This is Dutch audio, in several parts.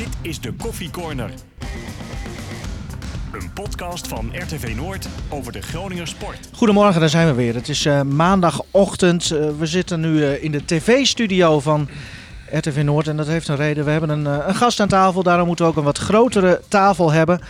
Dit is de Koffie Corner. Een podcast van RTV Noord over de Groninger sport. Goedemorgen, daar zijn we weer. Het is eh, maandagochtend. Eh, we zitten nu eh, in de tv-studio van RTV Noord en dat heeft een reden. We hebben een, eh, een gast aan tafel, daarom moeten we ook een wat grotere tafel hebben.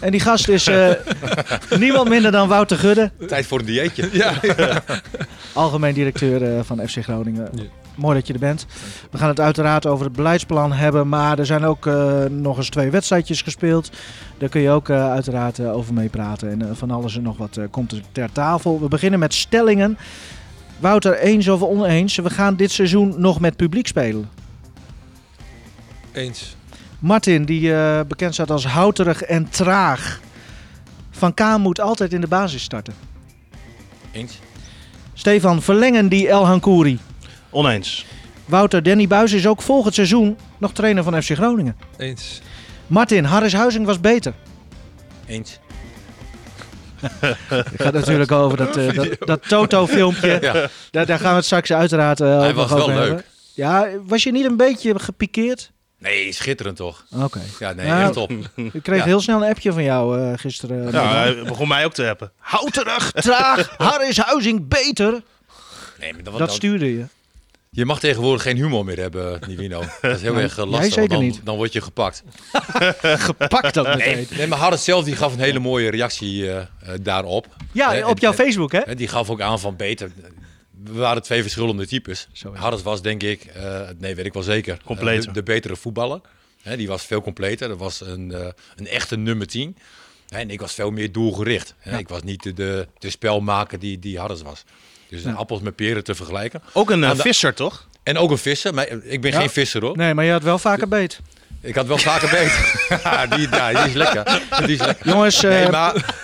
En die gast is eh, niemand minder dan Wouter Gudde, Tijd voor een dieetje. algemeen directeur eh, van FC Groningen. Mooi dat je er bent. We gaan het uiteraard over het beleidsplan hebben, maar er zijn ook eh, nog eens twee wedstrijdjes gespeeld. Daar kun je ook eh, uiteraard eh, over meepraten. En eh, van alles en nog wat komt er ter tafel. We beginnen met stellingen. Wouter, eens of oneens? We gaan dit seizoen nog met publiek spelen. Eens. Martin, die bekend staat als houterig en traag. Van Kaan moet altijd in de basis starten. Eens. Stefan, verlengen die El Hankouri. Oneens. Wouter, Danny Buis is ook volgend seizoen nog trainer van FC Groningen. Eens. Martin, Harris Huizing was beter. Eens. Het gaat natuurlijk over dat, eh, dat, dat Toto-filmpje. Ja. Daar, daar gaan we het straks uiteraard eh, Hij was wel leuk. Ja, was je niet een beetje gepikeerd? Nee, schitterend toch? Oké. Ja, nee, Nou, echt top. Ik kreeg Ja. heel snel een appje van jou eh, gisteren. Ja, hij begon mij ook te appen. Houterig, traag, Harris Huizing beter. Nee, maar dat, Dat dat- stuurde je. Je mag tegenwoordig geen humor meer hebben, Nivino. Dat is heel erg eh, jij lastig. zeker dan, niet. dan word je gepakt. Gepakt ook meteen. Nee, nee maar Harris zelf die gaf een hele mooie reactie eh, eh, daarop. Ja, op jouw en- Facebook, hè? En die gaf ook aan van beter. We waren twee verschillende types. Harris was denk ik, eh, nee weet ik wel zeker, de, de betere voetballer. Hè, die was veel completer. Dat was een, eh, een echte nummer 10. Hè, En ik was veel meer doelgericht. Hè. Ik was niet de, de, de spelmaker die, die Harris was. Dus Ja. appels met peren te vergelijken. Ook een eh, de- visser, toch? En ook een visser. Maar ik ben Ja. geen visser hoor. Nee, maar je had wel vaker beet. Ik had wel vaker. Ja, die, ja, die is lekker. Die is lekker. Jongens, eh, Nee, maar,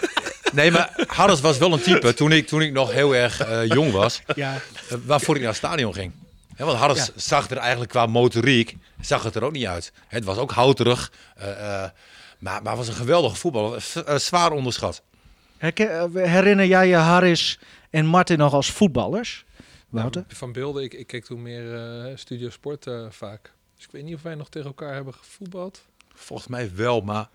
nee, maar Harris was wel een type toen ik, toen ik nog heel erg eh, jong was. ja, eh, waarvoor ik naar het stadion ging. Hè, want Harris Ja. zag er eigenlijk qua motoriek zag het er ook niet uit. Het was ook houterig, eh, eh, maar, maar was een geweldige voetballer. Z- eh, zwaar onderschat. eh, herinner jij je Harris en Martin nog als voetballers? Wouter? Van beelden, ik, ik keek toen meer eh, Studio Sport eh, vaak. Dus ik weet niet of wij nog tegen elkaar hebben gevoetbald. Volgens mij wel, maar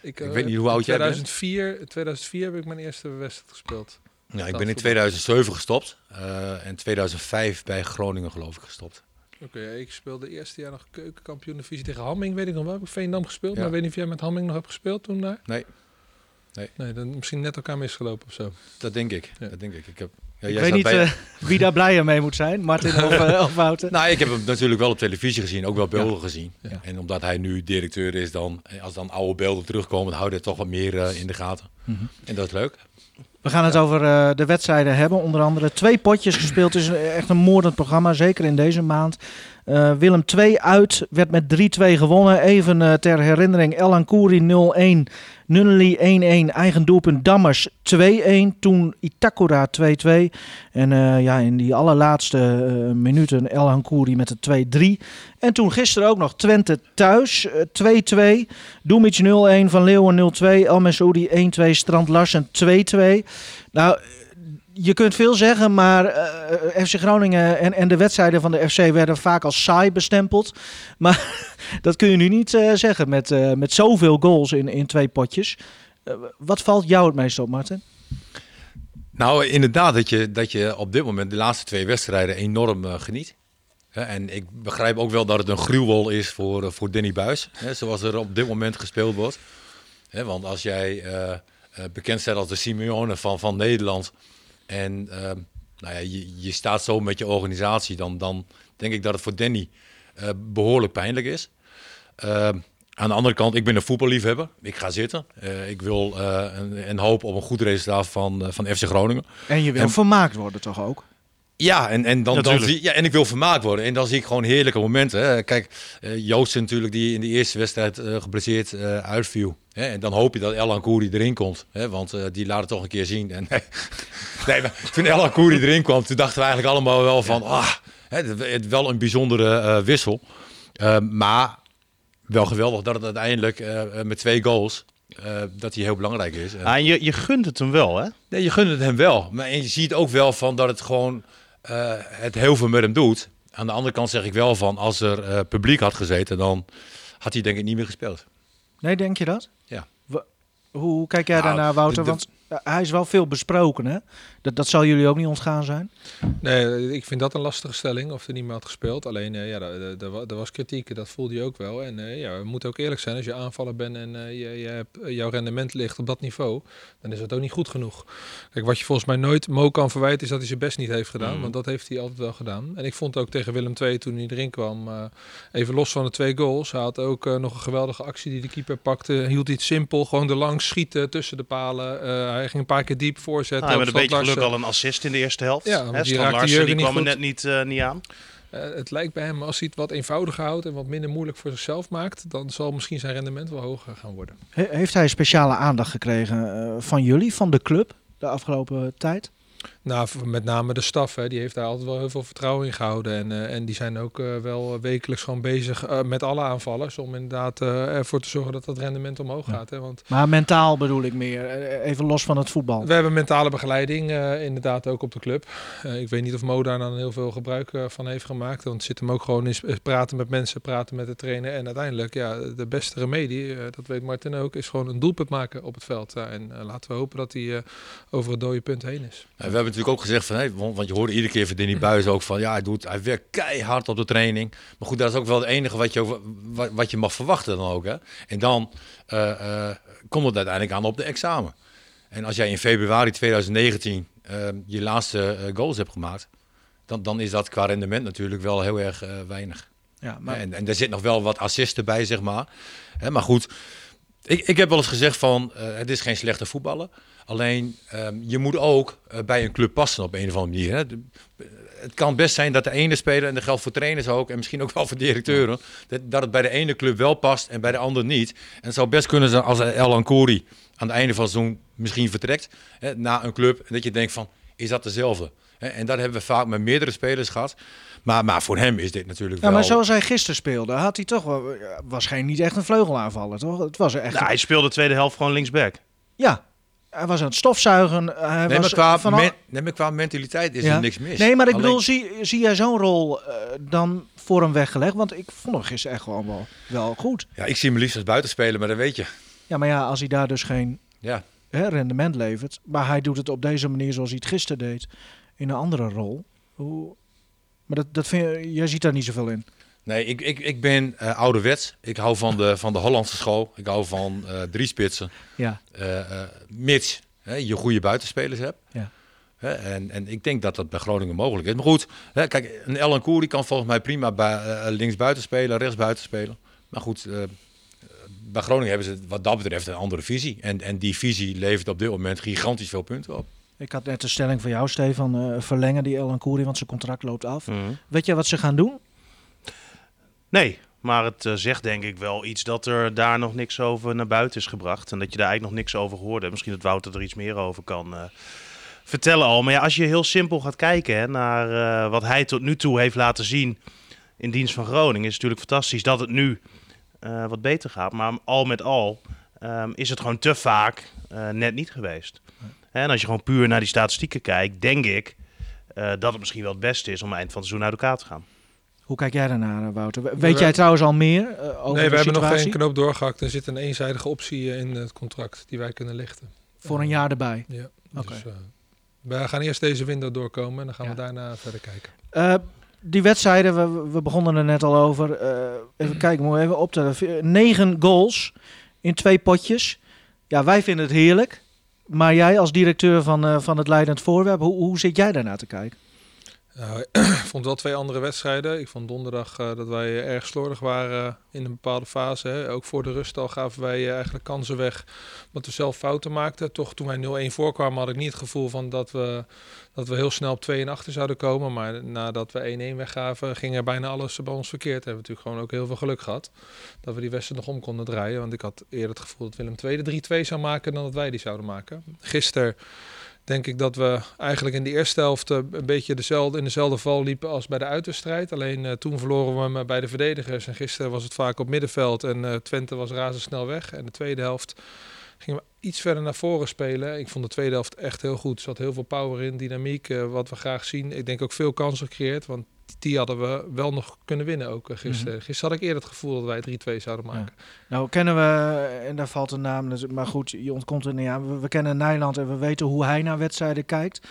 Ik, Ik eh, weet niet hoe oud jij bent. 2004, in 2004 heb ik mijn eerste wedstrijd gespeeld. ja, ik ben in voetbal. 2007 gestopt. eh, en 2005 bij Groningen geloof ik gestopt. Oké, ik speelde eerste jaar nog keukenkampioen divisie tegen Hamming, weet ik nog wel. Heb ik Veendam gespeeld, Ja. maar ik weet niet of jij met Hamming nog hebt gespeeld toen daar? Nee. Nee. Nee, dan misschien net elkaar misgelopen of zo. Dat denk ik. Ja. Dat denk ik. ik heb, ja, Ik jij weet niet bij- eh, wie daar blijer mee moet zijn, Martin of, eh, of Wouter. Nou, ik heb hem natuurlijk wel op televisie gezien, ook wel beelden gezien. Ja. En omdat hij nu directeur is, dan, eh, als dan oude beelden terugkomen, dan houdt hij toch wat meer in de gaten. Mhm. En dat is leuk. We gaan het over eh, de wedstrijden hebben. Onder andere twee potjes gespeeld. Het is echt een moordend programma, zeker in deze maand. Eh, Willem 2 uit, werd met 3-2 gewonnen. Even eh, ter herinnering, El Ankouri 0-1, Nunnely 1-1, eigen doelpunt Dammers 2-1. Toen Itakura 2-2. En eh, ja, in die allerlaatste eh, minuten El Ankouri met de 2-3. En toen gisteren ook nog Twente thuis, eh, 2-2. Doemic 0-1, Van Leeuwen 0-2, El Mesoudi 1-2, Strand Larsen 2-2. Nou, je kunt veel zeggen, maar eh, FC Groningen en, en de wedstrijden van de FC werden vaak als saai bestempeld. Maar dat kun je nu niet eh, zeggen met, eh, met zoveel goals in, in twee potjes. Eh, wat valt jou het meest op, Martin? Nou, inderdaad, dat je, dat je op dit moment de laatste twee wedstrijden enorm eh, geniet. En ik begrijp ook wel dat het een gruwel is voor, eh, voor Danny Buis, zoals er op dit moment gespeeld wordt. Want als jij eh, eh, bekend staat als de Simeone van, van Nederland en eh, nou ja, je, je staat zo met je organisatie, dan, dan denk ik dat het voor Danny eh, behoorlijk pijnlijk is. Eh, aan de andere kant, ik ben een voetballiefhebber. Ik ga zitten. Eh, ik wil eh, en, en hoop op een goed resultaat van, van FC Groningen. En je wil En- vermaakt worden toch ook? Ja, en, en, dan, dan zie, ja, en ik wil vermaakt worden. En dan zie ik gewoon heerlijke momenten. Hè. Kijk, eh Joost natuurlijk die in de eerste wedstrijd eh, geblesseerd eh, uitviel. Hè. En dan hoop je dat Elan Kouri erin komt. Hè. Want die laat het toch een keer zien. En, nee, maar toen Elan Kouri erin kwam, toen dachten we eigenlijk allemaal wel van... Ah, hè, het, wel een bijzondere wissel. Maar wel geweldig dat het uiteindelijk met twee goals... dat hij heel belangrijk is. Ah, en je, je gunt het hem wel, hè? Nee, je gunt het hem wel. Maar en je ziet ook wel van dat het gewoon eh, het heel veel met hem doet. Aan de andere kant zeg ik wel van als er eh, publiek had gezeten, dan had hij denk ik niet meer gespeeld. Nee, denk je dat? Ja. Hoe, kijk jij Nou, daarnaar, Wouter? Want hij is wel veel besproken, hè? Dat, dat zal jullie ook niet ontgaan zijn. Nee, ik vind dat een lastige stelling, of er niet meer had gespeeld. Alleen, eh, ja, er- wa- was kritiek, dat voelde je ook wel. En eh, ja, we moeten ook eerlijk zijn, als je aanvaller bent en eh, je, je hebt, jouw rendement ligt op dat niveau, dan is het ook niet goed genoeg. Kijk, wat je volgens mij nooit Mo kan verwijten, is dat hij zijn best niet heeft gedaan. Mhm. Want dat heeft hij altijd wel gedaan. En ik vond ook tegen Willem II, toen hij erin kwam, eh, even los van de twee goals, hij had ook eh, nog een geweldige actie die de keeper pakte. Hield iets simpel, gewoon er langs schieten tussen de palen. Hij ging een paar keer diep voorzetten. Nou, met op een beetje geluk al een assist in de eerste helft. Ja, die Larsen, die niet kwam er net niet, eh, niet aan. Eh, het lijkt bij hem, als hij het wat eenvoudiger houdt en wat minder moeilijk voor zichzelf maakt, dan zal misschien zijn rendement wel hoger gaan worden. He- heeft hij speciale aandacht gekregen eh, van jullie, van de club, de afgelopen tijd? Nou, met name de staf, hè, die heeft daar altijd wel heel veel vertrouwen in gehouden. En, eh, en die zijn ook eh, wel wekelijks gewoon bezig eh, met alle aanvallers om inderdaad eh, ervoor te zorgen dat dat rendement omhoog Ja. gaat. Hè. Want Maar mentaal bedoel ik meer, even los van het voetbal. we hebben mentale begeleiding eh, inderdaad ook op de club. Eh, ik weet niet of Mo daar dan heel veel gebruik van heeft gemaakt. Want het zit hem ook gewoon in praten met mensen, praten met de trainer. En uiteindelijk, ja, de beste remedie, eh, dat weet Martin ook, is gewoon een doelpunt maken op het veld. En laten we hopen dat hij eh, over het dode punt heen is. We hebben natuurlijk ook gezegd van, hé, want, je hoorde iedere keer van Danny Buis ook van, ja, hij, doet, hij werkt keihard op de training. Maar goed, dat is ook wel het enige wat je, wat, wat je mag verwachten dan ook. Hè? En dan eh, eh, komt het uiteindelijk aan op de examen. En als jij in februari 2019 eh, je laatste eh, goals hebt gemaakt, dan, dan is dat qua rendement natuurlijk wel heel erg weinig. Ja, maar En, en er zit nog wel wat assisten bij, zeg maar. Hè, maar goed, ik, ik heb wel eens gezegd van, eh, het is geen slechte voetballer. Alleen, ehm, je moet ook eh, bij een club passen op een of andere manier. Hè. De- het kan best zijn dat de ene speler, en dat geldt voor trainers ook, en misschien ook wel voor directeuren, dat, dat het bij de ene club wel past en bij de andere niet. En het zou best kunnen zijn als El Ancori aan het einde van het seizoen misschien vertrekt hè, naar een club, en dat je denkt van, is dat dezelfde? En dat hebben we vaak met meerdere spelers gehad. Maar, maar voor hem is dit natuurlijk Ja, wel... maar zoals hij gisteren speelde, had hij toch wel, ja, was geen niet echt een vleugelaanvaller, toch? Het was echt. Nou, hij speelde de tweede helft gewoon linksback. Ja, hij was aan het stofzuigen. Hij Nee, was maar qua, van al- men- nee, maar qua mentaliteit is Ja. er niks mis. Nee, maar ik Alleen- bedoel, zie, zie jij zo'n rol eh, dan voor hem weggelegd? Want ik vond hem gisteren echt gewoon wel, wel goed. Ja, ik zie hem liefst als buitenspeler, maar dat weet je. Ja, maar ja, als hij daar dus geen Ja. hè, rendement levert, maar hij doet het op deze manier zoals hij het gisteren deed, in een andere rol. Hoe... Maar dat, dat vind je, jij ziet daar niet zoveel in. Nee, ik, ik, ik ben eh, ouderwets. Ik hou van de, van de Hollandse school. Ik hou van eh drie spitsen. Ja, eh, mits hè, je goede buitenspelers hebt. Ja. En, en ik denk dat dat bij Groningen mogelijk is. Maar goed, hè, kijk, een Ellen Koeri kan volgens mij prima bij, links buiten spelen, rechts buiten spelen. Maar goed, bij Groningen hebben ze wat dat betreft een andere visie. En, en die visie levert op dit moment gigantisch veel punten op. ik had net de stelling van jou, Stefan, eh, verlengen die Elan Koeri, want zijn contract loopt af. Weet jij wat ze gaan doen? Nee, maar het eh, zegt denk ik wel iets dat er daar nog niks over naar buiten is gebracht. En dat je daar eigenlijk nog niks over hoorde. Misschien dat Wouter er iets meer over kan eh, vertellen al. Maar ja, als je heel simpel gaat kijken hè, naar wat hij tot nu toe heeft laten zien in dienst van Groningen, is het natuurlijk fantastisch dat het nu wat beter gaat. Maar al met al ehm, is het gewoon te vaak net niet geweest. En als je gewoon puur naar die statistieken kijkt, denk ik eh, dat het misschien wel het beste is om eind van het seizoen uit elkaar te gaan. Hoe kijk jij daarnaar, eh, Wouter? We- We- Weet jij trouwens al meer eh, over nee, de we hebben nog situatie? geen knoop doorgehakt. Er zit een eenzijdige optie in het contract die wij kunnen lichten. Voor een jaar erbij. Ja, Oké. dus, eh, we gaan eerst deze window doorkomen en dan gaan Ja. we daarna verder kijken. Eh, die wedstrijden, we, we begonnen er net al over. Eh, even kijken, moeten we even optellen. V- Negen goals in twee potjes. Ja, wij vinden het heerlijk. Maar jij als directeur van, eh, van het Leidend Voorwerp, hoe, hoe zit jij daarnaar te kijken? Nou, ik vond wel twee andere wedstrijden. Ik vond donderdag eh, dat wij erg slordig waren in een bepaalde fase. Hè. Ook voor de rust al gaven wij eh, eigenlijk kansen weg. Omdat we zelf fouten maakten. Toch toen wij 0-1 voorkwamen had ik niet het gevoel van dat we, dat we heel snel op 2 en achter zouden komen. Maar nadat we 1-1 weggaven ging er bijna alles bij ons verkeerd. Hebben natuurlijk gewoon ook heel veel geluk gehad. Dat we die wedstrijd nog om konden draaien. Want ik had eerder het gevoel dat Willem II de 3-2 zou maken dan dat wij die zouden maken. Gisteren denk ik dat we eigenlijk in de eerste helft eh, een beetje dezelfde, in dezelfde val liepen als bij de uitwedstrijd. Alleen eh, toen verloren we hem eh, bij de verdedigers. En gisteren was het vaak op middenveld en Twente was razendsnel weg. En de tweede helft gingen we iets verder naar voren spelen. Ik vond de tweede helft echt heel goed. Er zat heel veel power in, dynamiek, wat we graag zien. Ik denk ook veel kansen gecreëerd, want die hadden we wel nog kunnen winnen ook eh, gisteren. Gisteren had ik eerder het gevoel dat wij 3-2 zouden maken. Nou kennen we, en daar valt een naam, dus- maar goed, je ontkomt er niet aan. We, we kennen Nijland en we weten hoe hij naar wedstrijden kijkt.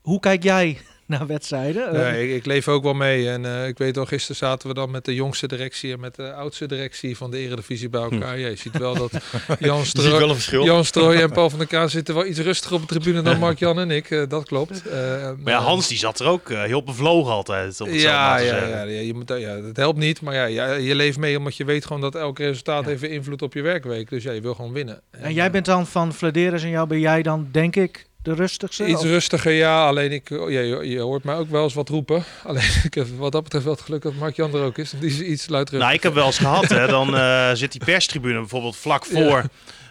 Hoe kijk jij naar wedstrijden? Eh, Nee, ik, ik leef ook wel mee. En eh, ik weet wel, gisteren zaten we dan met de jongste directie en met de oudste directie van de Eredivisie bij elkaar. Ja, je ziet wel dat Jan Je ziet Strooy, wel een verschil. Jan Strooy en Paul van der Kaan zitten wel iets rustiger op de tribune dan Mark-Jan en ik. Eh, dat klopt. Eh, Maar ja, Hans die zat er ook eh, heel bevlogen altijd. Om het zo Ja, maar te ja, zeggen. ja, ja, je moet, ja, dat helpt niet. Maar ja, ja, je leeft mee omdat je weet gewoon dat elk resultaat heeft invloed op je werkweek. Dus ja, je wil gewoon winnen. en jij bent dan van Vladeres en jou ben jij dan, denk ik, de rustigste? Iets Of- rustiger, ja. Alleen ik, oh, ja, je, je hoort mij ook wel eens wat roepen. Alleen ik heb wat dat betreft wel het geluk dat Mark Jan er ook is. Die is iets luidruchtiger. Nou, ik heb wel eens gehad, hè. Dan eh, zit die perstribune bijvoorbeeld vlak voor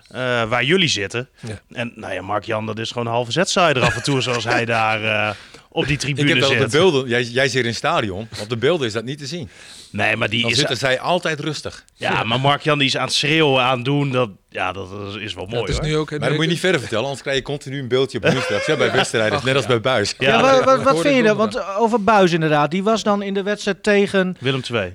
eh, waar jullie zitten. Ja. En nou ja, Mark Jan, dat is gewoon een halve zetsider af en toe, zoals hij daar eh, op die Ik tribune heb dat op de beelden, jij, jij zit in het stadion, op de beelden is dat niet te zien. Nee, maar die Dan is... zitten zij altijd rustig. Ja, maar Mark Jan die is aan het schreeuwen, aan het doen. Dat, ja, dat is wel mooi, het is hoor. nu ook... Maar dat moet je niet verder vertellen, anders krijg je continu een beeldje op nieuwsdag. Ja, bij wedstrijden, net als ja. bij Buis. Ja, Ja, wa- dat- wa- dat wat hoorde vind je ik dan? Want over Buis inderdaad, die was dan in de wedstrijd tegen... Willem 2.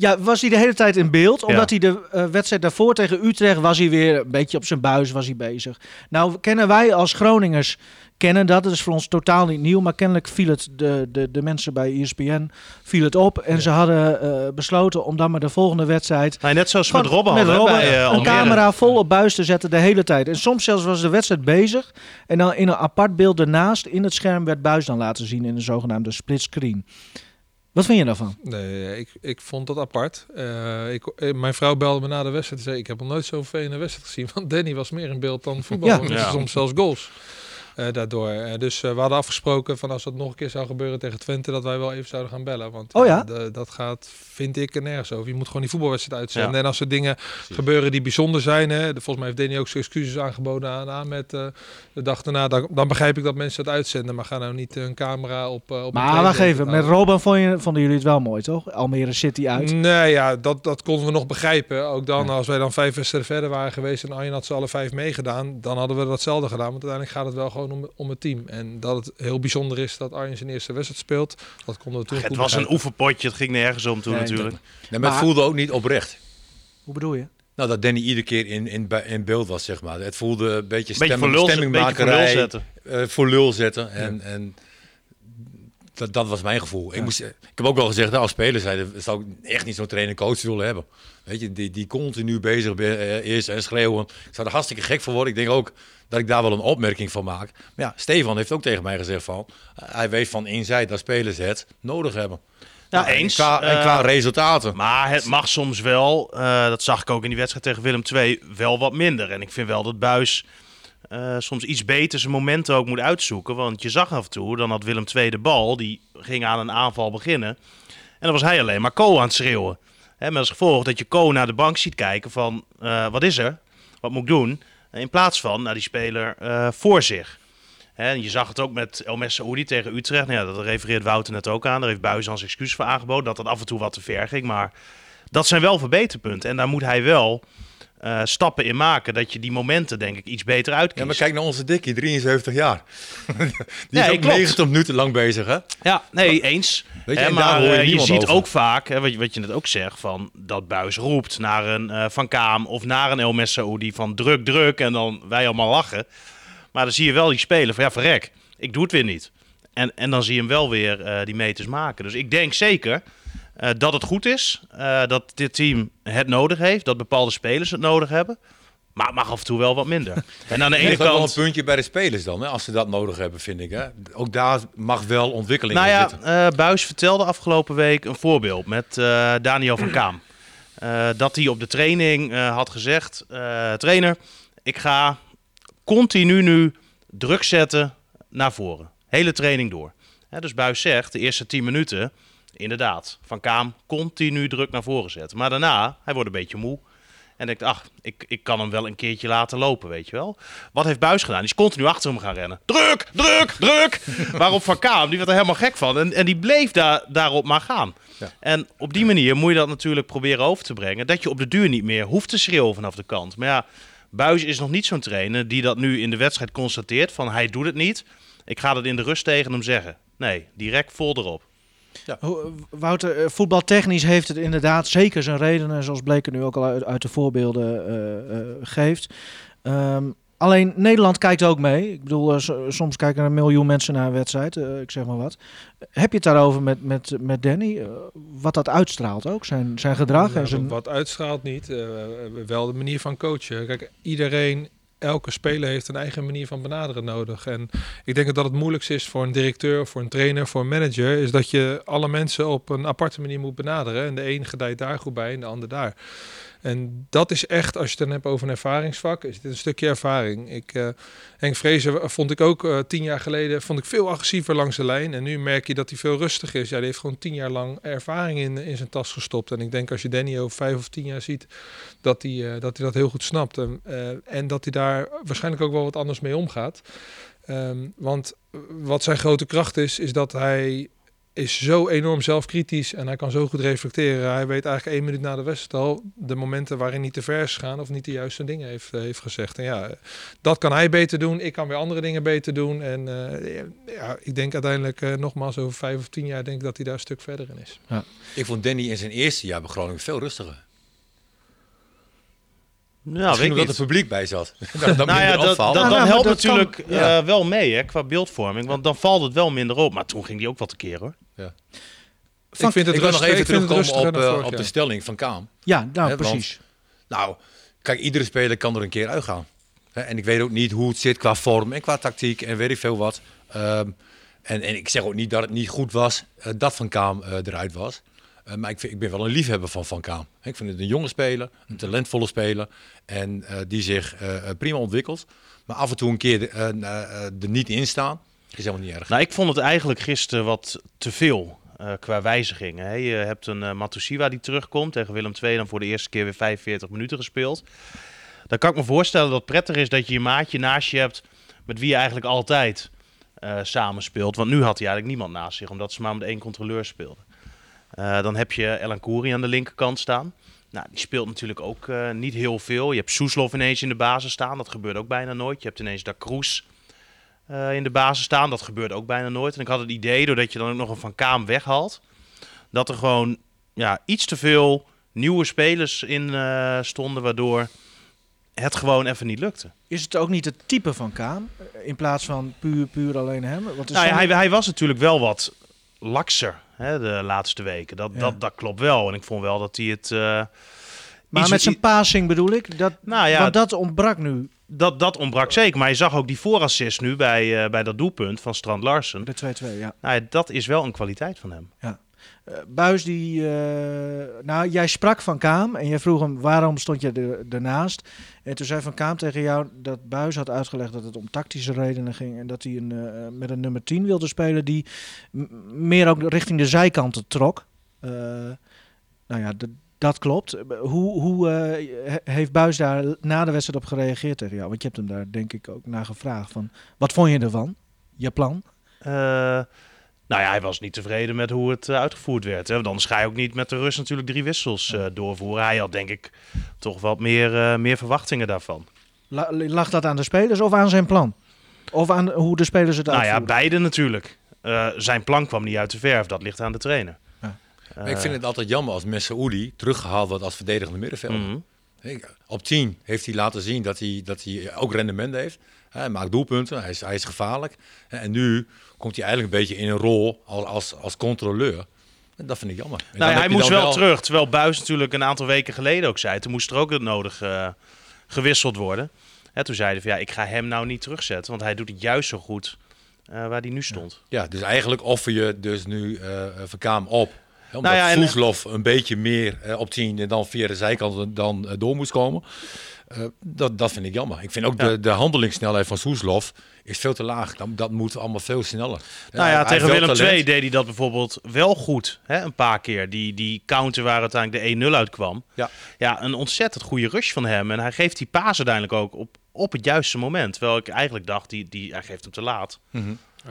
Ja, was hij de hele tijd in beeld. Omdat hij de eh, wedstrijd daarvoor tegen Utrecht was hij weer een beetje op zijn buis was hij bezig. Nou kennen wij als Groningers kennen dat. Dat is voor ons totaal niet nieuw. Maar kennelijk viel het de, de, de mensen bij ESPN viel het op. En ze hadden eh, besloten om dan maar de volgende wedstrijd... Nee, net zoals met Robben met hadden, Robben bij eh, een camera vol op buis te zetten de hele tijd. En soms zelfs was de wedstrijd bezig. En dan in een apart beeld ernaast in het scherm werd buis dan laten zien in een zogenaamde split screen. Wat vind je daarvan? Nee, ik, ik vond dat apart. Eh, ik, eh, mijn vrouw belde me na de wedstrijd en zei... ik heb nog nooit zo'n vervelende wedstrijd gezien. Want Danny was meer in beeld dan voetbal. Ja. En Ja. Soms zelfs goals. Eh, daardoor. Eh, dus eh, we hadden afgesproken van als dat nog een keer zou gebeuren tegen Twente... dat wij wel even zouden gaan bellen. Want Oh ja? eh, de- dat gaat, vind ik, er nergens over. Je moet gewoon die voetbalwedstrijd uitzenden. Ja. En als er dingen gebeuren die bijzonder zijn... Hè, de- volgens mij heeft Danny ook zijn excuses aangeboden aan, aan met eh, de dag daarna. Dan, dan begrijp ik dat mensen het uitzenden. Maar ga nou niet een camera op... eh, op Maar wacht even, met. Robin vond je, vonden jullie het wel mooi, toch? Almere City uit. Nee, ja, dat, dat konden we nog begrijpen. Ook dan, als wij dan vijf wedstrijden verder waren geweest en Arjen had ze alle vijf meegedaan, dan hadden we datzelfde gedaan. Want uiteindelijk gaat het wel gewoon om, om het team. En dat het heel bijzonder is dat Arjen zijn eerste wedstrijd speelt, dat konden we toen Het was een oefenpotje, het ging nergens om toen Nee, natuurlijk. Nee, maar het voelde ook niet oprecht. Hoe bedoel je? Nou, dat Danny iedere keer in, in, bij- in beeld was, zeg maar. Het voelde een beetje, Beetje stemming, voor lul, beetje voor lul zetten. eh, voor lul zetten. En, en dat, dat was mijn gevoel. Ik, moest, ik heb ook wel gezegd, nou, als speler zou ik echt niet zo'n trainer-coach willen hebben. Weet je, die, die continu bezig be- eh, is en schreeuwen. Ik zou er hartstikke gek voor worden. Ik denk ook dat ik daar wel een opmerking van maak. Maar ja, Stefan heeft ook tegen mij gezegd van, eh, hij weet van inzij dat spelers het nodig hebben. En eens. Qua, en Eh, qua resultaten. Maar het mag soms wel, eh, dat zag ik ook in die wedstrijd tegen Willem II, wel wat minder. En ik vind wel dat Buis eh, soms iets beter zijn momenten ook moet uitzoeken. Want je zag af en toe, dan had Willem II de bal, die ging aan een aanval beginnen. En dan was hij alleen maar Ko aan het schreeuwen. Met als gevolg dat je Ko naar de bank ziet kijken van, eh, wat is er? Wat moet ik doen? In plaats van naar die speler eh, voor zich. En je zag het ook met El Messaoudi tegen Utrecht. Nou dat refereert Wouter net ook aan. Daar heeft Buis als excuus voor aangeboden. Dat dat af en toe wat te ver ging. Maar dat zijn wel verbeterpunten. En daar moet hij wel eh, stappen in maken. Dat je die momenten, denk ik, iets beter uitkiest. Ja, maar kijk naar onze Dikkie, 73 jaar. Die Nee, is ook klopt. 90 minuten lang bezig, hè? Ja, nee, eens. Weet je, Hè, daar maar hoor je eh, je ziet over. ook vaak, hè, wat, je, wat je net ook zegt, van dat Buis roept naar een eh, Van Kaam of naar een El Messaoudi van druk, druk en dan wij allemaal lachen. Maar dan zie je wel die spelen van ja, verrek, ik doe het weer niet. En, en dan zie je hem wel weer die meters maken. Dus ik denk zeker eh, dat het goed is, eh, dat dit team het nodig heeft, dat bepaalde spelers het nodig hebben. Maar het mag af en toe wel wat minder. En aan de ene ook wel een kant... puntje bij de spelers dan, hè, als ze dat nodig hebben, vind ik. Hè. Ook daar mag wel ontwikkeling Nou in ja, zitten. eh Buis vertelde afgelopen week een voorbeeld met Daniel van Kaam. Dat hij op de training had gezegd: trainer, ik ga continu nu druk zetten naar voren. Hele training door. Hè, dus Buis zegt: de eerste 10 minuten, inderdaad, van Kaam continu druk naar voren zetten. Maar daarna, hij wordt een beetje moe. En denkt, ach, ik, ik kan hem wel een keertje laten lopen, weet je wel. Wat heeft Buis gedaan? Die is continu achter hem gaan rennen. Druk, druk, druk. Waarop Van Kaam, die werd er helemaal gek van. En, en die bleef daar, daarop maar gaan. Ja. En op die manier moet je dat natuurlijk proberen over te brengen. Dat je op de duur niet meer hoeft te schreeuwen vanaf de kant. Maar ja, Buis is nog niet zo'n trainer die dat nu in de wedstrijd constateert. Van hij doet het niet. Ik ga dat in de rust tegen hem zeggen. Nee, direct vol erop. Hoe- Wouter, eh, voetbaltechnisch heeft het inderdaad zeker zijn redenen, zoals Bleken nu ook al uit, uit de voorbeelden eh, eh, geeft. Ehm, alleen Nederland kijkt ook mee. Ik bedoel, so- soms kijken er een miljoen mensen naar een wedstrijd, ik zeg maar wat. Heb je het daarover met, met, met Danny? Wat dat uitstraalt ook, zijn, zijn gedrag Nou, en zijn... Wat uitstraalt niet, eh, wel de manier van coachen. Kijk, iedereen, elke speler heeft een eigen manier van benaderen nodig. En ik denk dat het moeilijkste is voor een directeur, voor een trainer, voor een manager, is dat je alle mensen op een aparte manier moet benaderen. En de een gedijt daar goed bij en de ander daar. En dat is echt, als je het dan hebt over een ervaringsvak, is dit een stukje ervaring. Ik, eh, Henk Vrezen vond ik ook eh, tien jaar geleden vond ik veel agressiever langs de lijn. En nu merk je dat hij veel rustiger is. Ja, die heeft gewoon tien jaar lang ervaring in, in zijn tas gestopt. En ik denk als je Danny over vijf of tien jaar ziet, dat hij, eh, dat, hij dat heel goed snapt. En, en dat hij daar waarschijnlijk ook wel wat anders mee omgaat. Ehm, want wat zijn grote kracht is, is dat hij is zo enorm zelfkritisch en hij kan zo goed reflecteren. Hij weet eigenlijk één minuut na de wedstrijd al de momenten waarin hij te ver is gegaan of niet de juiste dingen heeft, eh, heeft gezegd. En ja, dat kan hij beter doen. Ik kan weer andere dingen beter doen. En eh, ja, ik denk uiteindelijk eh, nogmaals over vijf of tien jaar denk ik dat hij daar een stuk verder in is. Ik vond Danny in zijn eerste jaar bij Groningen veel rustiger. Ja, Misschien weet ik omdat het publiek bij zat. dat dat Nou ja, dat, dat, Nou, dat maar helpt dat kan- natuurlijk ja. eh, wel mee hè, qua beeldvorming. Want dan valt het wel minder op. Maar toen ging die ook wat tekeer hoor. ik vind het ik wil nog even ik vind het terugkomen op, dan eh, vorig op de stelling van Kaam. Ja, nou want- precies. Nou, kijk, iedere speler kan er een keer uitgaan. Hè, En ik weet ook niet hoe het zit qua vorm en qua tactiek en weet ik veel wat. Ehm, en, en ik zeg ook niet dat het niet goed was eh, dat Van Kaam eruit was. Eh, maar ik, vind, ik ben wel een liefhebber van Van Kaam. Ik vind het een jonge speler, een talentvolle speler. En eh, die zich eh, prima ontwikkelt. Maar af en toe een keer er niet in staan, is helemaal niet erg. Nou, ik vond het eigenlijk gisteren wat te veel qua wijzigingen. Hè. Je hebt een eh Matusiwa die terugkomt tegen Willem II. Dan voor de eerste keer weer 45 minuten gespeeld. Dan kan ik me voorstellen dat het prettig is dat je je maatje naast je hebt... met wie je eigenlijk altijd eh samen speelt. Want nu had hij eigenlijk niemand naast zich, omdat ze maar met één controleur speelden. Eh, dan heb je Elan Kouri aan de linkerkant staan. Nou, die speelt natuurlijk ook eh, niet heel veel. Je hebt Soeslof ineens in de basis staan. Dat gebeurt ook bijna nooit. Je hebt ineens Da Cruz eh, in de basis staan. Dat gebeurt ook bijna nooit. En ik had het idee, doordat je dan ook nog een Van Kaam weghaalt... dat er gewoon ja, iets te veel nieuwe spelers in stonden... waardoor het gewoon even niet lukte. Is het ook niet het type van Kaam? In plaats van puur, puur alleen hem? Want Nou ja, hij, hij was natuurlijk wel wat lakser hè, de laatste weken. Dat, Ja. dat, dat klopt wel. En ik vond wel dat hij het... eh, maar iets- met zijn passing bedoel ik? Dat, Nou ja, want dat ontbrak nu, dat, dat ontbrak zeker. Maar je zag ook die voorassist nu bij, eh, bij dat doelpunt van Strand Larsen. de 2-2, ja. Nou ja, dat is wel een kwaliteit van hem. Eh, Buis, die, eh, nou, jij sprak van Kaam en jij vroeg hem waarom stond je er, ernaast. En toen zei Van Kaam tegen jou dat Buis had uitgelegd dat het om tactische redenen ging. En dat hij een, eh, met een nummer 10 wilde spelen die meer ook richting de zijkanten trok. Eh, nou ja, dat klopt. Eh, Hoe, hoe eh, he- heeft Buis daar na de wedstrijd op gereageerd tegen jou? Want je hebt hem daar denk ik ook naar gevraagd. Van, wat vond je ervan? Je plan? Nou ja, hij was niet tevreden met hoe het eh, uitgevoerd werd. Hè. Want anders ga je ook niet met de rust natuurlijk drie wissels eh, doorvoeren. Hij had denk ik toch wat meer, eh, meer verwachtingen daarvan. La- lag dat aan de spelers of aan zijn plan? Of aan hoe de spelers het Nou ja, uitvoeren? beide natuurlijk. Eh, zijn plan kwam niet uit de verf. Dat ligt aan de trainer. Ja. Maar ik vind het altijd jammer als Messaoudi teruggehaald wordt als verdedigende middenvelder. Mhm. Op 10 heeft hij laten zien dat hij, dat hij ook rendement heeft. Hij maakt doelpunten, hij is, hij is gevaarlijk. En nu komt hij eigenlijk een beetje in een rol als, als, als controleur. En dat vind ik jammer. En Nou ja, hij moest wel, terug. Terwijl Buis natuurlijk een aantal weken geleden ook zei. Toen moest er ook het nodig eh, gewisseld worden. Hè, toen zeiden van ja, ik ga hem nou niet terugzetten. Want hij doet het juist zo goed eh, waar hij nu stond. Ja, dus eigenlijk offer je dus nu eh Verkaam op. Hè, Omdat Nou ja, en- Soeslof een beetje meer op 10 en dan via de zijkant dan door moest komen. Eh, dat, dat vind ik jammer. Ik vind ook Ja. de, de handelingssnelheid van Soeslof is veel te laag. Dat, dat moet allemaal veel sneller. Nou ja, hij tegen Willem. II deed hij dat bijvoorbeeld wel goed. Hè, een paar keer. Die, die counter waar uiteindelijk de 1-0 uitkwam. Ja. ja, een ontzettend goede rush van hem. En hij geeft die paas uiteindelijk ook op, op het juiste moment. Terwijl ik eigenlijk dacht, die, die, hij geeft hem te laat.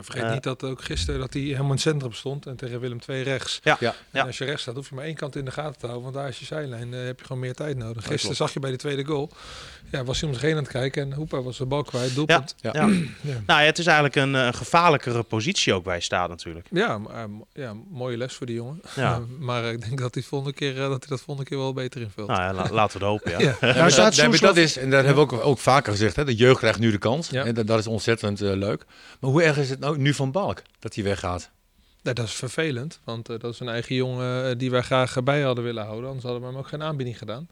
Vergeet Eh. niet dat ook gisteren dat hij helemaal in het centrum stond en tegen Willem II rechts. Ja, Ja. En ja. als je rechts staat, hoef je maar één kant in de gaten te houden, want daar is je zijlijn. eh, heb je gewoon meer tijd nodig. Gisteren zag je bij de tweede goal, ja, was hij om zich heen aan het kijken en Hoepa was de bal kwijt, doelpunt. Ja. Ja. Ja. Nou het is eigenlijk een, eh, gevaarlijkere positie ook waar je staat natuurlijk. Ja, maar, ja, mooie les voor die jongen. Ja. maar ik denk dat hij, volgende keer, dat hij dat volgende keer wel beter invult. Nou ja, la- laten we het hopen, ja. Ja. Ja, Nou maar staat dat, dat is, en daar hebben we ook, ook vaker gezegd, hè, de jeugd krijgt nu de kans. Ja. En dat, dat is ontzettend leuk. Maar hoe erg is het nou nu van Balk dat hij weggaat? Ja, dat is vervelend, want eh, dat is een eigen jongen eh, die wij graag eh, bij hadden willen houden. Anders hadden we hem ook geen aanbieding gedaan.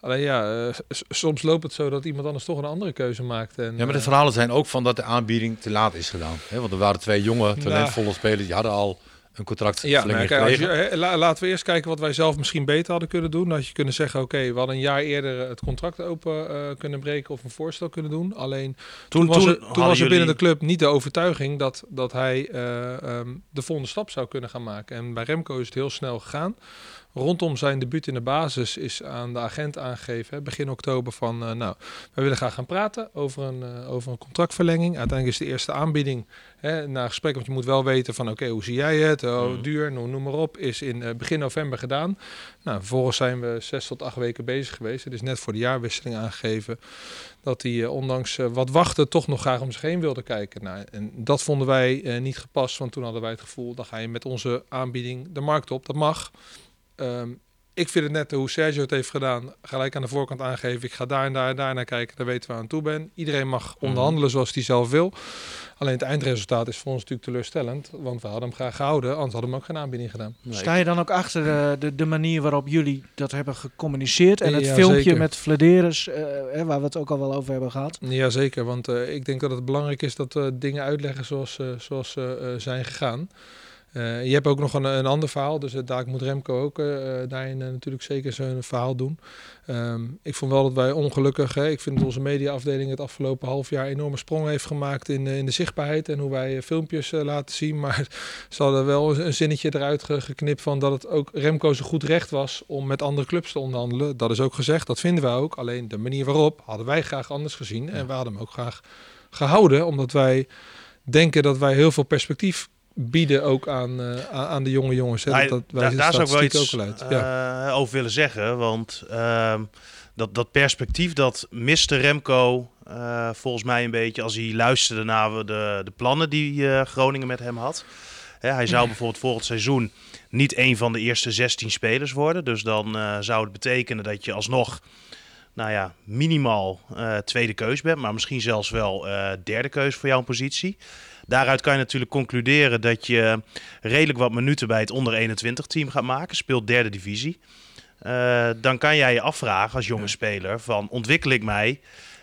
Alleen ja, soms loopt het zo dat iemand anders toch een andere keuze maakt. En, Ja, maar de verhalen zijn ook van dat de aanbieding te laat is gedaan. Hè? Want er waren twee jonge, talentvolle spelers, die hadden al een contract Ja, maar verlenging kijk, als je, gekregen. hè, la- laten we eerst kijken wat wij zelf misschien beter hadden kunnen doen. Dat je kunnen zeggen, oké, we hadden een jaar eerder het contract open eh, kunnen breken of een voorstel kunnen doen. Alleen toen, was, er, toen was er binnen de club niet de overtuiging dat, dat hij eh, ehm, de volgende stap zou kunnen gaan maken. En bij Remco is het heel snel gegaan. Rondom zijn debuut in de basis is aan de agent aangegeven, begin oktober, van eh, nou, we willen graag gaan praten over een, eh, over een contractverlenging. Uiteindelijk is de eerste aanbieding hè, na gesprek, want je moet wel weten van oké, hoe zie jij het? Oh, Mhm. duur, nou, noem maar op, is in eh, begin november gedaan. Nou, vervolgens zijn we zes tot acht weken bezig geweest. Het is net voor de jaarwisseling aangegeven dat hij ondanks wat wachten toch nog graag om zich heen wilde kijken. Nou, en dat vonden wij niet gepast, want toen hadden wij het gevoel, dan ga je met onze aanbieding de markt op. Dat mag. Ehm, ik vind het net hoe Sergio het heeft gedaan. Gelijk aan de voorkant aangeven. Ik ga daar en daar en daar naar kijken. Daar weten we aan toe ben. Iedereen mag onderhandelen zoals hij zelf wil. Alleen het eindresultaat is voor ons natuurlijk teleurstellend. Want we hadden hem graag gehouden. Anders hadden we hem ook geen aanbieding gedaan. Nee, Sta je dan ook achter de, de manier waarop jullie dat hebben gecommuniceerd? En het Ja, filmpje zeker. met Flederis, eh, hè, waar we het ook al wel over hebben gehad. Jazeker, want eh, ik denk dat het belangrijk is dat we dingen uitleggen zoals, eh, zoals ze eh, zijn gegaan. Eh, je hebt ook nog een, een ander verhaal, dus uh, daar moet Remco ook eh, daarin eh, natuurlijk zeker zijn verhaal doen. Ehm, ik vond wel dat wij ongelukkig, hè, ik vind dat onze mediaafdeling het afgelopen half jaar enorme sprong heeft gemaakt in, eh, in de zichtbaarheid en hoe wij eh, filmpjes eh, laten zien. Maar ze hadden wel een, zinnetje eruit ge- geknipt van dat het ook Remco zo goed recht was om met andere clubs te onderhandelen. Dat is ook gezegd, dat vinden wij ook. Alleen de manier waarop hadden wij graag anders gezien en we hadden hem ook graag gehouden, omdat wij denken dat wij heel veel perspectief bieden ook aan, eh, aan de jonge jongens. Hè. Nou, dat, dat, wij daar, zou ik wel iets ook uit. Ja. eh, over willen zeggen. Want ehm, dat, dat perspectief, dat miste Remco eh, volgens mij een beetje als hij luisterde naar de, de plannen die Groningen met hem had. Hè, hij zou bijvoorbeeld volgend seizoen niet een van de eerste 16 spelers worden. Dus dan zou het betekenen dat je alsnog, nou ja, minimaal tweede keus bent. Maar misschien zelfs wel derde keus voor jouw positie. Daaruit kan je natuurlijk concluderen dat je redelijk wat minuten bij het onder 21 team gaat maken. Speelt derde divisie. Uh, dan kan jij je afvragen als jonge ja. speler van ontwikkel ik mij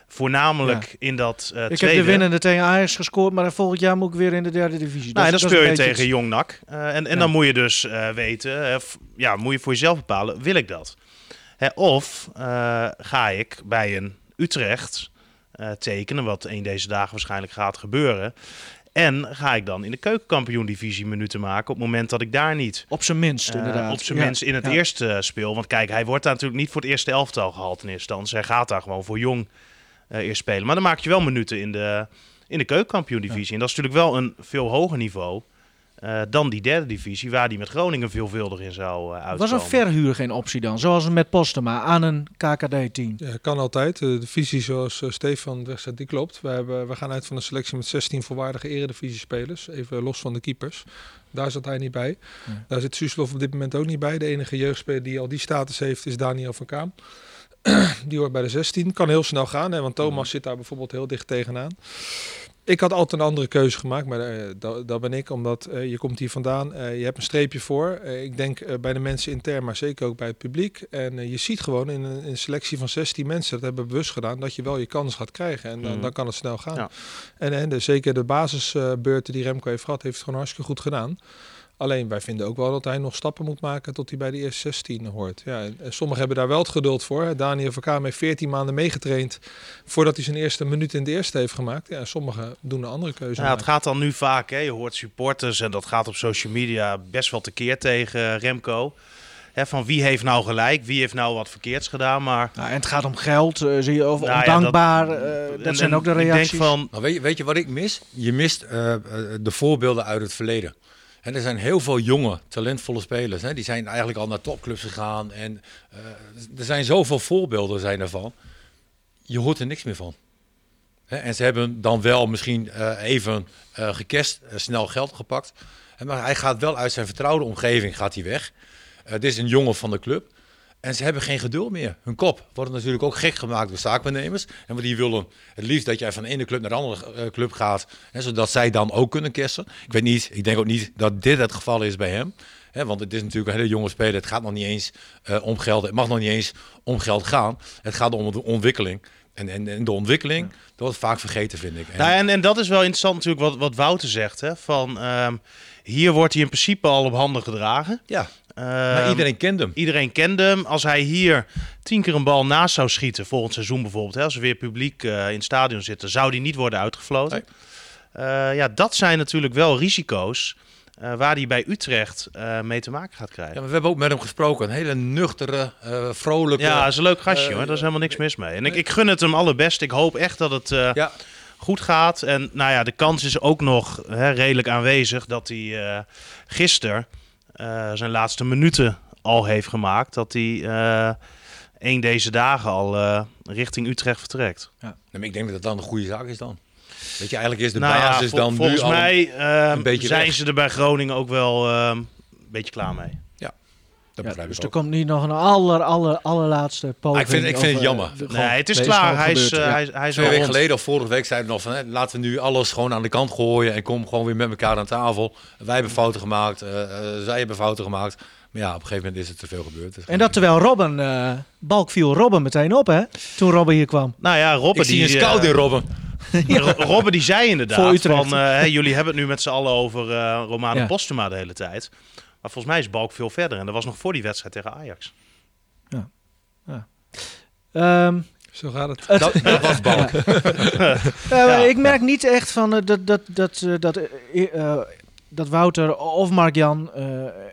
voornamelijk ja. in dat uh, ik tweede. heb de winnende tegen Ajax gescoord, maar volgend jaar moet ik weer in de derde divisie. Nou, dat, en dan speel je tegen. Jong NAC. Uh, en en Ja. dan moet je dus weten, ja, moet je voor jezelf bepalen, wil ik dat? Hè, of ga ik bij een Utrecht tekenen, wat een deze dagen waarschijnlijk gaat gebeuren. En ga ik dan in de keukenkampioen-divisie minuten maken op het moment dat ik daar niet... Op zijn minst, inderdaad. Uh, op zijn ja. minst in het ja. eerste speel. Want kijk, hij wordt daar natuurlijk niet voor het eerste elftal gehaald in eerste instantie. Hij gaat daar gewoon voor jong uh, eerst spelen. Maar dan maak je wel minuten in de, in de keukenkampioen-divisie. Ja. En dat is natuurlijk wel een veel hoger niveau uh, dan die derde divisie, waar die met Groningen veelvuldig in zou uh, uitkomen. Was een verhuur geen optie dan, zoals met Postema, aan een KKD-team? Ja, kan altijd. De visie zoals uh, Stefan wegzet, die klopt. We, hebben, we gaan uit van een selectie met 16 volwaardige eredivisie-spelers, even los van de keepers. Daar zat hij niet bij. Ja. Daar zit Suslov op dit moment ook niet bij. De enige jeugdspeler die al die status heeft is Daniel van Kaam. die hoort bij de 16. Kan heel snel gaan, hè, want Thomas zit daar bijvoorbeeld heel dicht tegenaan. Ik had altijd een andere keuze gemaakt, maar uh, dat, dat, ben ik, omdat uh, je komt hier vandaan, uh, je hebt een streepje voor. ik denk bij de mensen intern, maar zeker ook bij het publiek. En je ziet gewoon in een, in een, selectie van 16 mensen, dat hebben we bewust gedaan, dat je wel je kans gaat krijgen. En dan, mm. dan kan het snel gaan. Ja. En, en de, zeker de basisbeurten die Remco heeft gehad, heeft het gewoon hartstikke goed gedaan. Alleen wij vinden ook wel dat hij nog stappen moet maken tot hij bij de eerste 16 hoort. Ja, en sommigen hebben daar wel het geduld voor. Daniel Verkaam heeft 14 maanden meegetraind voordat hij zijn eerste minuut in de eerste heeft gemaakt. Ja, sommigen doen een andere keuze. Ja, het gaat dan nu vaak, hè? je hoort supporters en dat gaat op social media best wel tekeer tegen Remco. Hè, van wie heeft nou gelijk, wie heeft nou wat verkeerds gedaan. Maar Nou, en het gaat om geld, eh, zie je, of Nou ja, eh, dat en- zijn ook de Ik reacties. denk van, Maar weet je, weet je wat ik mis? Je mist eh, de voorbeelden uit het verleden. En er zijn heel veel jonge, talentvolle spelers. Hè? Die zijn eigenlijk al naar topclubs gegaan. En eh, er zijn zoveel voorbeelden zijn ervan. Je hoort er niks meer van. Hè? En ze hebben dan wel misschien eh, even eh, snel geld gepakt. Maar hij gaat wel uit zijn vertrouwde omgeving gaat hij weg. Dit is een jongen van de club. En ze hebben geen geduld meer. Hun kop wordt natuurlijk ook gek gemaakt door zaakbenemers. En wat die willen het liefst dat jij van de ene club naar de andere eh, club gaat. Hè, zodat zij dan ook kunnen kersen. Ik weet niet, ik denk ook niet dat dit het geval is bij hem. Hè, want het is natuurlijk een hele jonge speler. Het gaat nog niet eens eh, om geld. Het mag nog niet eens om geld gaan. Het gaat om de ontwikkeling. En, en, en de ontwikkeling, dat wordt vaak vergeten, vind ik. En- Nou, en, en dat is wel interessant natuurlijk wat, wat Wouter zegt. Hè? Van, ehm, hier wordt hij in principe al op handen gedragen. ja, maar Ehm, iedereen kent hem. Iedereen kende hem. Als hij hier tien keer een bal naast zou schieten, volgend seizoen bijvoorbeeld, hè, als er weer publiek eh, in het stadion zitten, zou die niet worden uitgefloten. Eh, ja, dat zijn natuurlijk wel risico's eh, waar hij bij Utrecht mee te maken gaat Ja, krijgen. maar we hebben ook met hem gesproken. Een hele nuchtere, vrolijke... Ja, is een leuk gastje hoor. Daar is helemaal niks mis mee. En ik, ik gun het hem allerbest. Ik hoop echt dat het ja. goed gaat. En nou ja, de kans is ook nog hè, redelijk aanwezig dat hij gisteren zijn laatste minuten al heeft gemaakt. Dat hij eh één deze dagen al eh, richting Utrecht vertrekt. Maar ik denk dat dat dan een goede zaak is dan. Weet je, eigenlijk is de nou ja, basis vol- dan volgens nu al... mij eh, een beetje zijn weg. ze er bij Groningen ook wel eh, een beetje klaar mee. Dat Ja, begrijp dus ik er komt niet nog een aller, aller, allerlaatste poging. Ah, ik vind- ik vind het of, eh, jammer. de- Nee, het is klaar. gewoon Hij is, gebeurd, eh, ja. hij, is- hij is Twee weken geleden of vorige week zeiden we nog van... Hè, laten we nu alles gewoon aan de kant gooien... en kom gewoon weer met elkaar aan tafel. Wij hebben fouten gemaakt, eh, eh, zij hebben fouten gemaakt. Maar ja, op een gegeven moment is er te veel gebeurd. En dat terwijl Robben, eh Balk viel Robben meteen op, hè? Toen Robben hier kwam. Nou ja, Robben ik zie die, een scout eh, in Robben. Ro- Robben die zei Voor inderdaad Utrecht. van, eh, hè, jullie hebben het nu met z'n allen over eh Romano Ja. Postuma de hele tijd. Maar volgens mij is Balk veel verder. En dat was nog voor die wedstrijd tegen Ajax. Ehm, Zo gaat het. het, Dat, dat was Balk. Eh, Ja. Ik merk niet echt van eh, dat, dat, dat, eh, dat, eh, dat Wouter of Mark-Jan eh,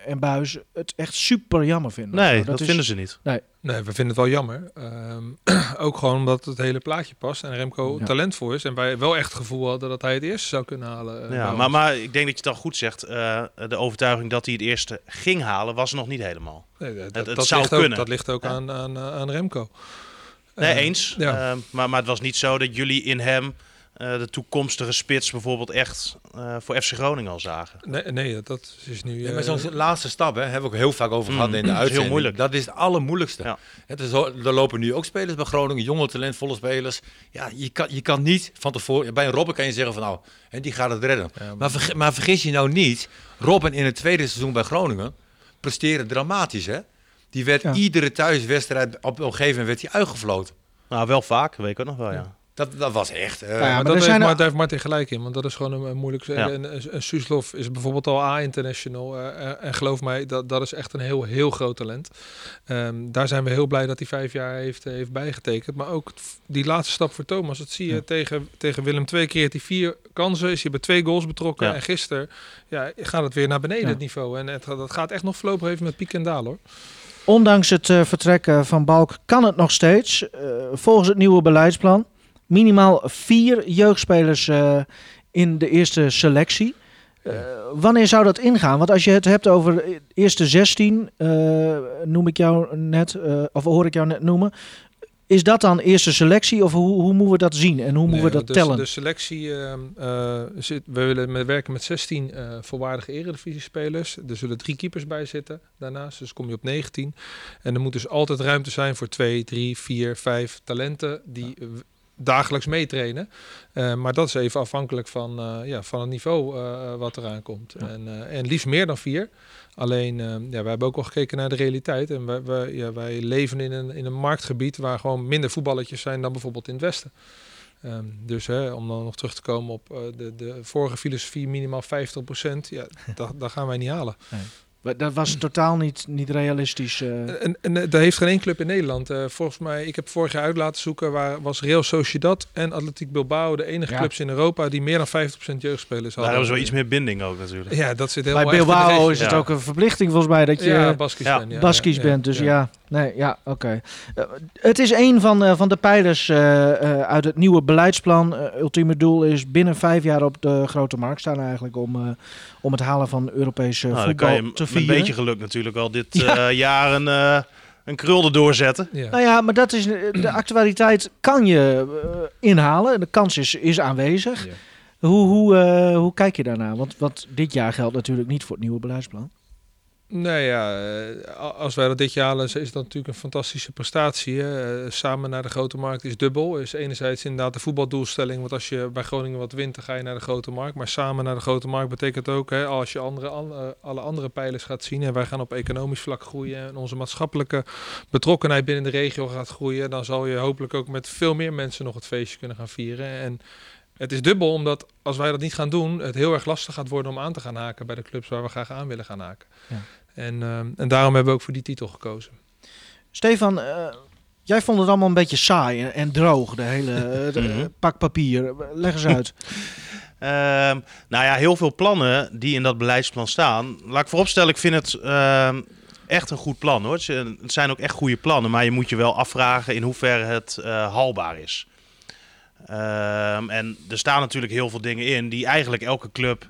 en Buis het echt super jammer vinden. Nee, dat, is- vinden ze niet. Nee, we vinden het wel jammer. Ehm, ook gewoon omdat het hele plaatje past en Remco Ja. talentvol is. En wij wel echt het gevoel hadden dat hij het eerste zou kunnen halen. eh, Ja, maar, maar ik denk dat je het dan goed zegt. eh, de overtuiging dat hij het eerste ging halen was nog niet helemaal. Nee, dat, het dat zou ligt ook, kunnen. dat ligt ook Ja. aan, aan, aan Remco. Nee, eens. Ja. Eh, maar, maar het was niet zo dat jullie in hem eh, de toekomstige spits bijvoorbeeld echt eh, voor FC Groningen al zagen. Nee, nee, dat- is nu... Ja, eh, maar zo'n laatste stap, hè, hebben we ook heel vaak over gehad Mm, in de dat is heel uitzending. moeilijk. Dat is het allermoeilijkste. Ja. Het is, er lopen nu ook spelers bij Groningen, jonge talentvolle spelers. Ja, je kan, je kan niet van tevoren... Bij een Robben kan je zeggen van nou, hè, die gaat het redden. Ja, maar- Maar, verge- maar vergis je nou niet, Robben in het tweede seizoen bij Groningen presteerde dramatisch, hè? Die werd Ja. iedere thuiswedstrijd, op een gegeven moment werd hij uitgefloten. Nou, wel vaak, weet ik ook nog wel, ja. Dat, dat was echt... eh, ja, maar, maar dat heeft, maar, daar heeft Martin gelijk in, want dat is gewoon een, een moeilijk... Ja. En, een, een Suslov is bijvoorbeeld al A-international. eh, eh, en geloof mij, dat, dat is echt een heel, heel groot talent. Ehm, daar zijn we heel blij dat hij vijf jaar heeft, heeft bijgetekend. Maar ook die laatste stap voor Thomas, dat zie je Ja. tegen, tegen Willem II. Creëert hij vier kansen, is hij bij twee goals betrokken. Ja. En gisteren ja, gaat het weer naar beneden, Ja. het niveau. En het, dat gaat echt nog voorlopig even met piek en dalen, hoor. Ondanks het vertrekken van Balk kan het nog steeds. eh, volgens het nieuwe beleidsplan. Minimaal vier jeugdspelers eh, in de eerste selectie. Eh, wanneer zou dat ingaan? Want als je het hebt over de eerste 16, eh, noem ik jou net, of hoor ik jou net noemen. Is dat dan eerste selectie of hoe, hoe moeten we dat zien en hoe moeten we dat tellen? De selectie, ehm, eh, zit, we willen met, werken met 16 eh, volwaardige eredivisie-spelers. Er zullen drie keepers bij zitten daarnaast, dus kom je op 19. En er moet dus altijd ruimte zijn voor 2, 3, 4, 5 talenten die dagelijks meetrainen. Eh, maar dat is even afhankelijk van, eh, ja, van het niveau eh, wat eraan komt. En, en liefst meer dan vier. Alleen, ja, wij hebben ook al gekeken naar de realiteit. En wij, wij, ja, wij leven in een, in een marktgebied waar gewoon minder voetballetjes zijn dan bijvoorbeeld in het Westen. Ehm, dus hè, om dan nog terug te komen op de, de vorige filosofie, minimaal 50%, ja, dat, dat gaan wij niet halen. Wa- Dat was totaal niet, niet realistisch. eh. En, en eh, daar heeft geen één club in Nederland. Eh, volgens mij, ik heb vorig jaar uit laten zoeken, waar was Real Sociedad en Atletiek Bilbao de enige Ja. clubs in Europa die meer dan 50% jeugdspelers Daar hadden. hebben ze wel iets meer binding ook natuurlijk. Ja, dat zit heel Bij erg in de Bilbao is het Ja. ook een verplichting volgens mij dat je ja, Baskisch Ja. ben, ja, Baskisch ja, bent. Dus ja, nee, ja, oké. Het is een van, eh, van de pijlers eh, eh, uit het nieuwe beleidsplan. Ultieme doel is binnen vijf jaar op de grote markt staan eigenlijk om, eh, om het halen van Europese Nou, dan voetbal kan je te met een vieren. beetje geluk natuurlijk al dit Ja. eh, jaar een, eh, een krul erdoor zetten. Ja. Nou ja, maar dat is, eh, de actualiteit kan je inhalen. De kans is, is aanwezig. Ja. Hoe, hoe, eh, hoe kijk je daarna? Want, want dit jaar geldt natuurlijk niet voor het nieuwe beleidsplan. Nee, ja, eh, als wij dat dit jaar halen, is dat natuurlijk een fantastische prestatie. Hè. Eh, Samen naar de grote markt is dubbel. Is enerzijds inderdaad de voetbaldoelstelling, want als je bij Groningen wat wint, dan ga je naar de grote markt. Maar samen naar de grote markt betekent ook, hè, als je andere, an- eh, alle andere pijlers gaat zien, en wij gaan op economisch vlak groeien en onze maatschappelijke betrokkenheid binnen de regio gaat groeien, dan zal je hopelijk ook met veel meer mensen nog het feestje kunnen gaan vieren. En het is dubbel, omdat als wij dat niet gaan doen, het heel erg lastig gaat worden om aan te gaan haken bij de clubs waar we graag aan willen gaan haken. Ja. En, ehm, en daarom hebben we ook voor die titel gekozen. Stefan, eh, jij vond het allemaal een beetje saai en, en droog, de hele eh, de, Mhm. pak papier. Leg eens uit. Ehm, nou ja, heel veel plannen die in dat beleidsplan staan. Laat ik vooropstellen, ik vind het ehm, echt een goed plan hoor. Het zijn- ook echt goede plannen, maar je moet je wel afvragen in hoeverre het eh, haalbaar is. Ehm, en er staan natuurlijk heel veel dingen in die eigenlijk elke club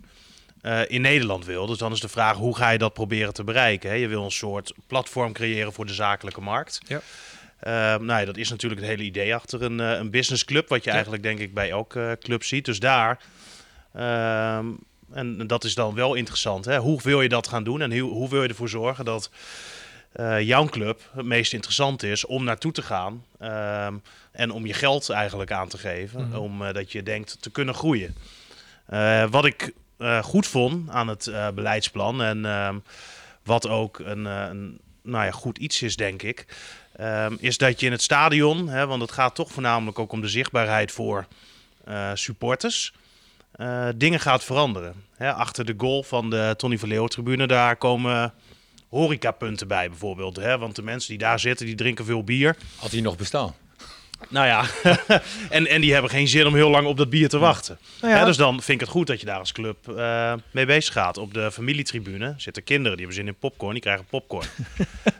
eh, in Nederland wil. Dus dan is de vraag, hoe ga je dat proberen te bereiken? Hè? Je wil een soort platform creëren voor de zakelijke markt. Ja. Ehm, nou ja, dat is natuurlijk het hele idee achter een, eh, een businessclub, wat je Ja. eigenlijk denk ik bij elke eh, club ziet. Dus daar, ehm, en dat is dan wel interessant, hè? hoe wil je dat gaan doen en hoe, hoe wil je ervoor zorgen dat jouw club het meest interessant is om naartoe te gaan ehm, en om je geld eigenlijk aan te geven, Mhm. om eh, dat je denkt te kunnen groeien. Wat ik goed vond aan het eh, beleidsplan en ehm, wat ook een, eh, een nou ja, goed iets is, denk ik, ehm, is dat je in het stadion, hè, want het gaat toch voornamelijk ook om de zichtbaarheid voor eh, supporters, eh, dingen gaat veranderen. Hè, achter de goal van de Tony van Leeuwen tribune, daar komen horecapunten bij bijvoorbeeld. Hè, want de mensen die daar zitten, die drinken veel bier. Had hij nog bestaan? Nou ja, en, en die hebben geen zin om heel lang op dat bier te wachten. Nou ja, Hè, dus dan vind ik het goed dat je daar als club eh, mee bezig gaat. Op de familietribune zitten kinderen, die hebben zin in popcorn, die krijgen popcorn.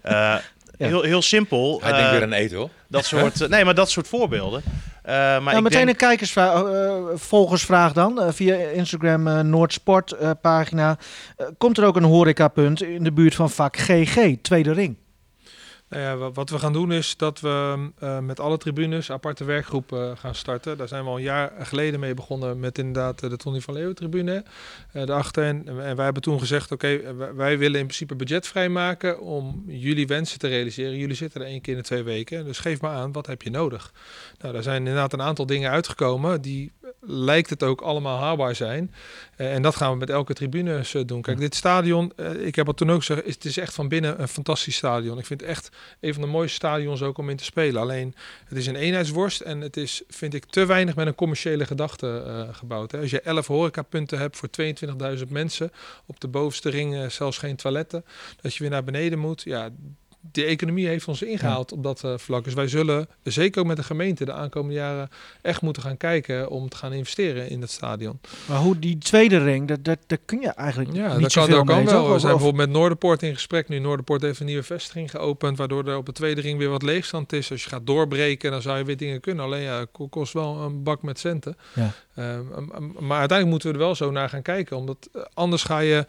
Eh, heel, heel simpel. Hij denkt eh, weer aan eten hoor. dat soort, nee, maar dat soort voorbeelden. Eh, maar nou, ik meteen denk, een kijkersvraag, eh, volgersvraag dan. via Instagram eh, Noordsport eh, pagina. Komt er ook een horecapunt in de buurt van vak GG, tweede ring? Nou ja, wa- wat we gaan doen is dat we eh, met alle tribunes aparte werkgroepen gaan starten. Daar zijn we al een jaar geleden mee begonnen met inderdaad eh, de Tony van Leeuwen tribune eh daarachter. En, en wij hebben toen gezegd, oké, eh, wij- willen in principe budget vrijmaken om jullie wensen te realiseren. Jullie zitten er één keer in de twee weken, dus geef maar aan, wat heb je nodig? Nou, daar zijn inderdaad een aantal dingen uitgekomen die eh, lijkt het ook allemaal haalbaar zijn. Eh, en dat gaan we met elke tribune eh, doen. Kijk, dit stadion, eh, ik heb het toen ook gezegd, het is echt van binnen een fantastisch stadion. Ik vind het echt een van de mooiste stadions ook om in te spelen. Alleen, het is een eenheidsworst en het is, vind ik, te weinig met een commerciële gedachte gebouwd. Hè. Als je 11 horecapunten hebt voor 22.000 mensen, op de bovenste ring zelfs geen toiletten, dat je weer naar beneden moet, ja... De economie heeft ons ingehaald op dat eh, vlak. Dus wij zullen, zeker ook met de gemeente, de aankomende jaren echt moeten gaan kijken om te gaan investeren in het stadion. Maar hoe die tweede ring, dat, dat, daar kun je eigenlijk Ja, niet dat kan, dat kan wel. We zijn bijvoorbeeld met Noorderpoort in gesprek nu. Noorderpoort heeft een nieuwe vestiging geopend, waardoor er op de tweede ring weer wat leegstand is. Als je gaat doorbreken, dan zou je weer dingen kunnen. Alleen ja, kost wel een bak met centen. Ja. Ehm, um, maar uiteindelijk moeten we er wel zo naar gaan kijken. Omdat eh, anders ga je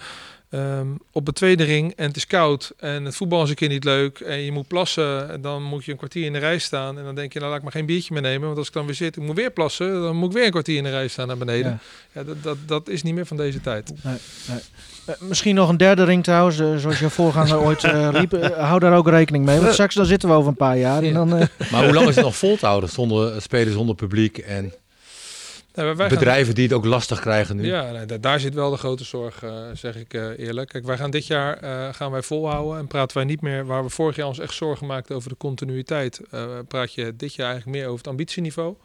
ehm, op de tweede ring en het is koud en het voetbal is een keer niet leuk en je moet plassen. En dan moet je een kwartier in de rij staan en dan denk je, nou laat ik maar geen biertje meer nemen. Want als ik dan weer zit, ik moet weer plassen, dan moet ik weer een kwartier in de rij staan naar beneden. Ja. Ja, dat, dat, dat is niet meer van deze tijd. Eh, misschien nog een derde ring trouwens, eh, zoals je voorganger ooit eh, riep. Hou daar ook rekening mee, want straks dan zitten we over een paar jaar. En dan, eh, Maar hoe lang is het nog vol te houden zonder spelen zonder publiek en Gaan- bedrijven die het ook lastig krijgen nu? Ja, nee, daar zit wel de grote zorg, eh, zeg ik eh, eerlijk. Kijk, wij gaan dit jaar eh, gaan wij volhouden en praten wij niet meer waar we vorig jaar ons echt zorgen maakten over de continuïteit. praat je dit jaar eigenlijk meer over het ambitieniveau.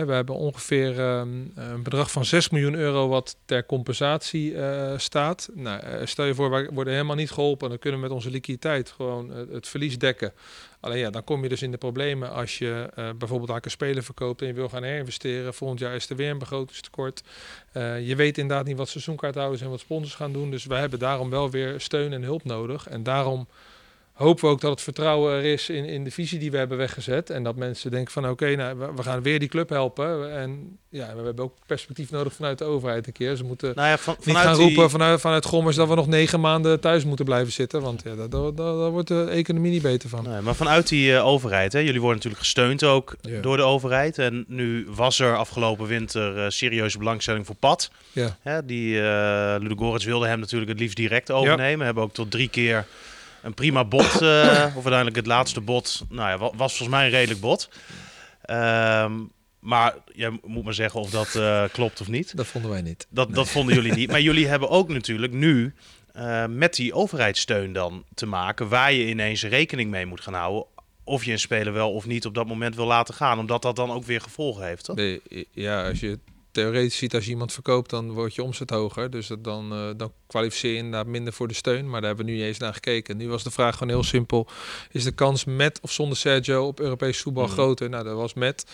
We hebben ongeveer ehm, een bedrag van 6 miljoen euro wat ter compensatie eh, staat. Nou, eh, stel je voor, wij worden helemaal niet geholpen. Dan kunnen we met onze liquiditeit gewoon het, het verlies dekken. Alleen ja, dan kom je dus in de problemen als je eh, bijvoorbeeld daar een speler verkoopt en je wil gaan herinvesteren. Volgend jaar is er weer een begrotingstekort. Je weet inderdaad niet wat seizoenkaarthouders en wat sponsors gaan doen. Dus wij hebben daarom wel weer steun en hulp nodig. En daarom hopen we ook dat het vertrouwen er is in, in de visie die we hebben weggezet. En dat mensen denken van oké, nou, we, gaan weer die club helpen. En ja, we hebben ook perspectief nodig vanuit de overheid een keer. Ze moeten nou ja, van, niet gaan roepen vanuit, vanuit Gommers dat we nog negen maanden thuis moeten blijven zitten. Want ja, daar, daar, wordt de economie niet beter van. Nee, maar vanuit die uh, overheid, hè, jullie worden natuurlijk gesteund ook ja. door de overheid. En nu was er afgelopen winter uh, serieuze belangstelling voor Pad. Ja. Hè, die uh, Ludogorets wilde hem natuurlijk het liefst direct overnemen. Ja. Hebben ook tot drie keer een prima bot, uh, of uiteindelijk het laatste bot, nou ja, was volgens mij een redelijk bot. Um, maar je moet maar zeggen of dat uh, klopt of niet. Dat vonden wij niet. Dat, nee. dat vonden jullie niet. Maar jullie hebben ook natuurlijk nu uh, met die overheidssteun dan te maken, waar je ineens rekening mee moet gaan houden. Of je een speler wel of niet op dat moment wil laten gaan, omdat dat dan ook weer gevolgen heeft. Toch? Nee, ja, als je theoretisch ziet als je iemand verkoopt, dan wordt je omzet hoger. Dus dat dan, uh, dan kwalificeer je inderdaad minder voor de steun. Maar daar hebben we nu niet eens naar gekeken. Nu was de vraag gewoon heel simpel. Is de kans met of zonder Sergio op Europees voetbal mm. groter? Nou, dat was met.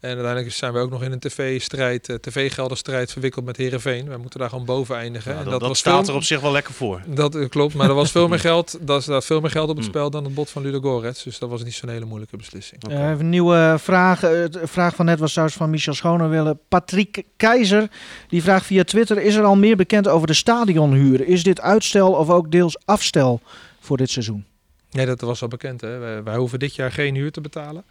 En uiteindelijk zijn we ook nog in een tv-strijd, uh, tv-gelderstrijd verwikkeld met Herenveen. We moeten daar gewoon boven eindigen. Ja, en dat, dat, dat was staat veel, er op zich wel lekker voor. Dat uh, klopt, maar er was veel meer geld. Dat staat veel meer geld op het spel dan het bod van Ludo Gorets. Dus dat was niet zo'n hele moeilijke beslissing. Okay. Uh, even een nieuwe vraag. De vraag van net was trouwens van Michel Schonewille. Patrick Keizer die vraagt via Twitter: is er al meer bekend over de stadionhuur? Is dit uitstel of ook deels afstel voor dit seizoen? Nee, dat was al bekend. Hè? Wij, wij hoeven dit jaar geen huur te betalen.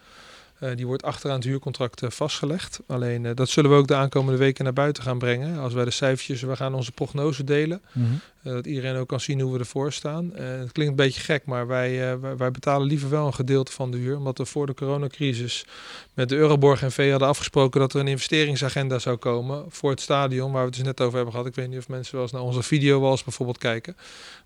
Uh, die wordt achteraan het huurcontract uh, vastgelegd. Alleen uh, dat zullen we ook de aankomende weken naar buiten gaan brengen. Als wij de cijfertjes, we gaan onze prognose delen. Mm -hmm. dat iedereen ook kan zien hoe we ervoor staan. het klinkt een beetje gek, maar wij, wij, wij, betalen liever wel een gedeelte van de huur. Omdat we voor de coronacrisis met de Euroborg en V hadden afgesproken dat er een investeringsagenda zou komen voor het stadion. Waar we het dus net over hebben gehad. Ik weet niet of mensen wel eens naar onze videowalls bijvoorbeeld kijken.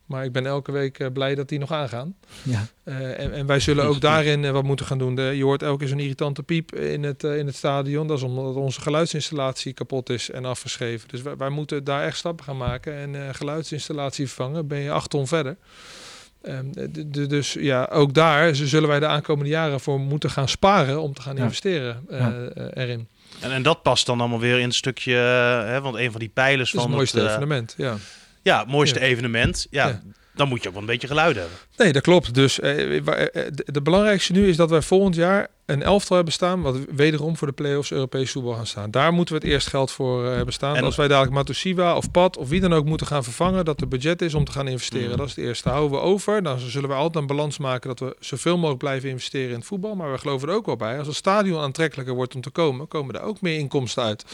Maar ik ben elke week uh, blij dat die nog aangaan. Ja. Uh, en, en, wij zullen ook daarin uh, wat moeten gaan doen. De, je hoort elke keer zo'n irritante piep in het, in het stadion. Dat is omdat onze geluidsinstallatie kapot is en afgeschreven. Dus wij, wij moeten daar echt stappen gaan maken. En geluidsinstallatie vervangen, ben je acht ton verder. De, de, dus ja, ook daar zullen wij de aankomende jaren voor moeten gaan sparen om te gaan ja. investeren ja. erin. En, en dat past dan allemaal weer in een stukje, hè, want een van die pijlers van het mooiste het, evenement, ja. Ja, mooiste evenement. Ja, ja, dan moet je ook wel een beetje geluid hebben. Nee, dat klopt. Dus eh, de, de, belangrijkste nu is dat wij volgend jaar een elftal hebben staan, wat wederom voor de play-offs Europees voetbal gaan staan. Daar moeten we het eerst geld voor hebben staan. En als wij dadelijk Matusiwa of Pat of wie dan ook moeten gaan vervangen, dat er budget is om te gaan investeren. Mm. Dat is het eerste. Houden we over, dan zullen we altijd een balans maken dat we zoveel mogelijk blijven investeren in het voetbal. Maar we geloven er ook wel bij. Als het stadion aantrekkelijker wordt om te komen, komen er ook meer inkomsten uit.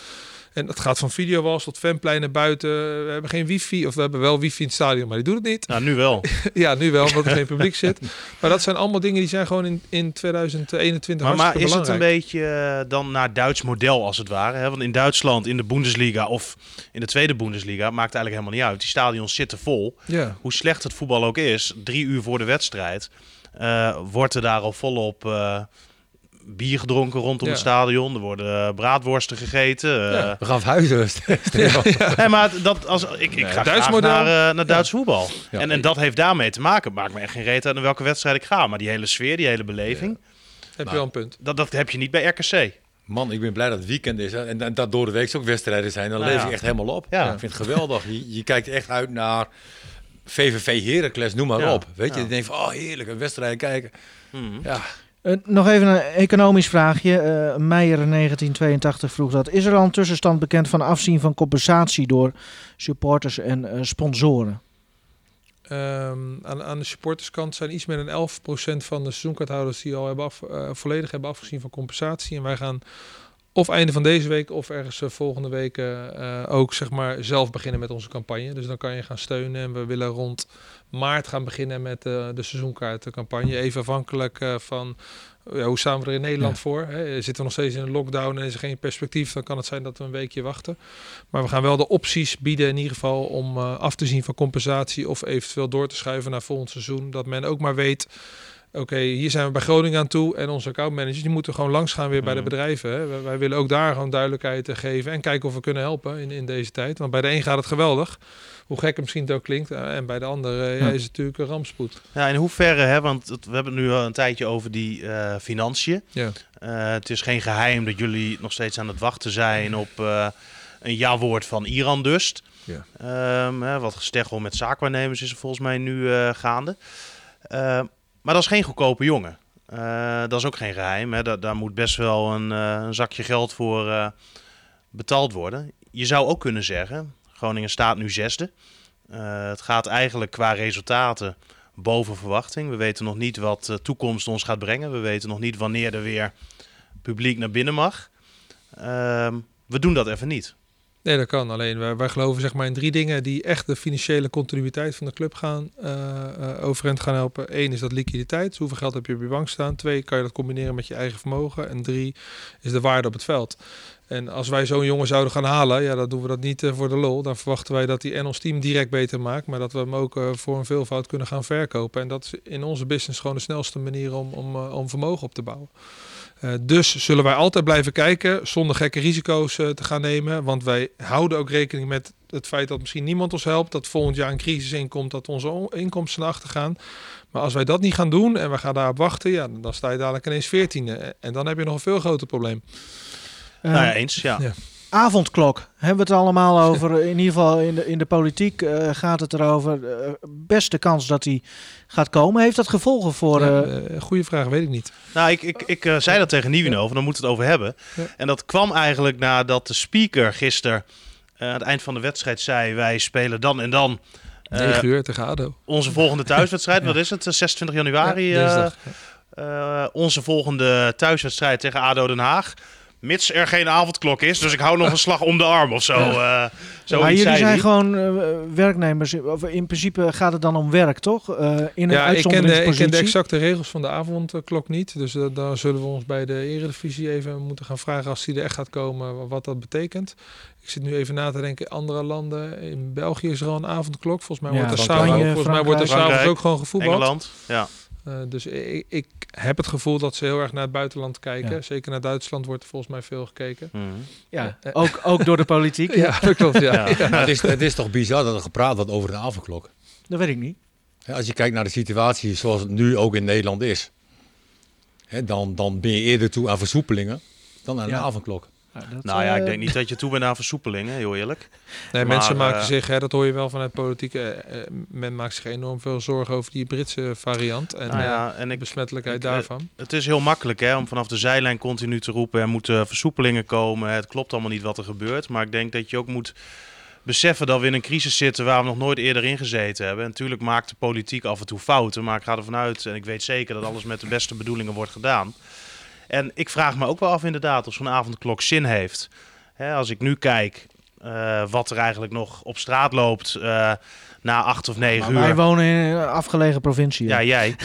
En dat gaat van videowalls tot fanpleinen buiten. We hebben geen wifi, of we hebben wel wifi in het stadion, maar die doet het niet. Nou, nu wel. ja, nu wel, er geen publiek zit. Maar dat zijn allemaal dingen die zijn gewoon in, in 2021 Maar, maar is belangrijk. het een beetje uh, dan naar Duits model als het ware? Hè? Want in Duitsland, in de Bundesliga of in de tweede Bundesliga, maakt eigenlijk helemaal niet uit. Die stadions zitten vol. Ja. Hoe slecht het voetbal ook is, drie uur voor de wedstrijd, uh, wordt er daar al volop... Uh, bier gedronken rondom ja. het stadion. Er worden braadworsten gegeten. Ja, we gaan verhuizen. ja, ja. Nee, maar dat, als, ik, ik ga Duits model. naar, uh, naar Duits voetbal. En, en dat heeft daarmee te maken. Maakt me echt geen reet uit naar welke wedstrijd ik ga. Maar die hele sfeer, die hele beleving. Heb je wel een punt. Dat, dat heb je niet bij RKC. Man, ik ben blij dat het weekend is. Hè. En, en dat door de week ook wedstrijden zijn. Dan nou, leef ik echt helemaal op. Ja. Ik vind het geweldig. Je, je kijkt echt uit naar VVV Heracles, noem maar op. Weet je, je denkt van, oh heerlijk, een wedstrijd kijken. Hmm. Ja, Uh, nog even een economisch vraagje. Uh, Meijer 1982 vroeg dat. Is er al een tussenstand bekend van afzien van compensatie door supporters en uh, sponsoren? Um, aan, aan, de supporterskant zijn iets meer dan 11% van de seizoenkaarthouders die al hebben volledig hebben afgezien van compensatie. En wij gaan of einde van deze week of ergens volgende week ook zeg maar zelf beginnen met onze campagne. Dus dan kan je gaan steunen. En we willen rond maart gaan beginnen met uh, de seizoenkaartencampagne. Even afhankelijk uh, van ja, hoe staan we er in Nederland ja. voor. Hè? Zitten we nog steeds in een lockdown en is er geen perspectief, dan kan het zijn dat we een weekje wachten. Maar we gaan wel de opties bieden in ieder geval om af te zien van compensatie of eventueel door te schuiven naar volgend seizoen. Dat men ook maar weet oké, hier zijn we bij Groningen aan toe. En onze accountmanagers, die moeten gewoon langs gaan weer bij de Mhm. bedrijven. Hè. Wij, wij willen ook daar gewoon duidelijkheid eh, geven. En kijken of we kunnen helpen in, in deze tijd. Want bij de een gaat het geweldig. Hoe gek het misschien het ook klinkt. eh, En bij de ander eh, ja, is het natuurlijk een rampspoed. Ja, in hoeverre, hè, want we hebben het nu al een tijdje over die eh, financiën. Ja. Het is geen geheim dat jullie nog steeds aan het wachten zijn op een ja-woord van Iran dus. Ja. Ehm, hè, wat gesteggel met zaakwaarnemers is er volgens mij nu gaande. Maar dat is geen goedkope jongen. Eh, dat is ook geen geheim. Hè. Daar, moet best wel een, eh, een zakje geld voor eh, betaald worden. Je zou ook kunnen zeggen, Groningen staat nu zesde. Het gaat eigenlijk qua resultaten boven verwachting. We weten nog niet wat de toekomst ons gaat brengen. We weten nog niet wanneer er weer publiek naar binnen mag. Ehm, we doen dat even niet. Nee, dat kan. Alleen wij, geloven zeg maar in drie dingen die echt de financiële continuïteit van de club gaan eh, overeind gaan helpen. Eén is dat liquiditeit. Hoeveel geld heb je op je bank staan? Twee, kan je dat combineren met je eigen vermogen? En drie is de waarde op het veld. En als wij zo'n jongen zouden gaan halen, ja, dan doen we dat niet eh, voor de lol. Dan verwachten wij dat hij en ons team direct beter maakt, maar dat we hem ook voor een veelvoud kunnen gaan verkopen. En dat is in onze business gewoon de snelste manier om, om, om vermogen op te bouwen. Eh, dus zullen wij altijd blijven kijken zonder gekke risico's eh, te gaan nemen. Want wij houden ook rekening met het feit dat misschien niemand ons helpt. Dat volgend jaar een crisis inkomt, dat onze inkomsten naar achter gaan. Maar als wij dat niet gaan doen en we gaan daarop wachten, ja, dan sta je dadelijk ineens veertiende. En dan heb je nog een veel groter probleem. Nou ja, eens. Ja. ja. Avondklok, hebben we het allemaal over. In ieder geval in de, in de politiek eh, gaat het erover. eh, beste kans dat hij gaat komen. Heeft dat gevolgen voor... Ja, eh, goede vraag, weet ik niet. Nou, ik, ik, ik zei dat tegen Nieuwenhoven, van, dan moeten we het over hebben. Ja. En dat kwam eigenlijk nadat de speaker gisteren eh, aan het eind van de wedstrijd zei... wij spelen dan en dan eh, 9 uur tegen ADO. onze volgende thuiswedstrijd. Wat is het? Eh, 26 januari? Ja, eh, eh, onze volgende thuiswedstrijd tegen ADO Den Haag. Mits er geen avondklok is. Dus ik hou nog een slag om de arm of zo. eh zo maar jullie zijn gewoon eh, werknemers. Of in principe gaat het dan om werk, toch? Eh, in een Ja, ik ken, de, ik ken de exacte regels van de avondklok niet. Dus daar zullen we ons bij de Eredivisie even moeten gaan vragen als die er echt gaat komen, wat dat betekent. Ik zit nu even na te denken, andere landen. In België is er al een avondklok. Volgens mij Ja, wordt er s'avonds ook. volgens mij wordt er Frankrijk, s'avonds ook gewoon gevoetbald. Engeland. Ja. Eh, dus ik, ik heb het gevoel dat ze heel erg naar het buitenland kijken. Ja. Zeker naar Duitsland wordt er volgens mij veel gekeken. Mhm. Ja, ook, ook door de politiek. Ja, dat klopt. Ja. Ja. Maar het, is, het is toch bizar dat er gepraat wordt over een avondklok. Dat weet ik niet. Hè, Als je kijkt naar de situatie zoals het nu ook in Nederland is, hè, dan, dan ben je eerder toe aan versoepelingen dan aan Ja. een avondklok. Dat, Nou ja, ik eh, denk niet dat je toe bent aan versoepelingen, heel eerlijk. Nee, Maar, mensen maken eh, zich, hè, dat hoor je wel vanuit politiek, eh, eh, men maakt zich enorm veel zorgen over die Britse variant en Nou eh, ja, en de ik, besmettelijkheid ik, eh, daarvan. het is heel makkelijk hè, om vanaf de zijlijn continu te roepen... er moeten versoepelingen komen, het klopt allemaal niet wat er gebeurt. Maar ik denk dat je ook moet beseffen dat we in een crisis zitten... waar we nog nooit eerder in gezeten hebben. En natuurlijk maakt de politiek af en toe fouten, maar ik ga ervan uit... en ik weet zeker dat alles met de beste bedoelingen wordt gedaan. En ik vraag me ook wel af inderdaad of zo'n avondklok zin heeft. Hè, als ik nu kijk eh, wat er eigenlijk nog op straat loopt... na acht of negen maar wij uur... wonen in een afgelegen provincie. Ja, jij.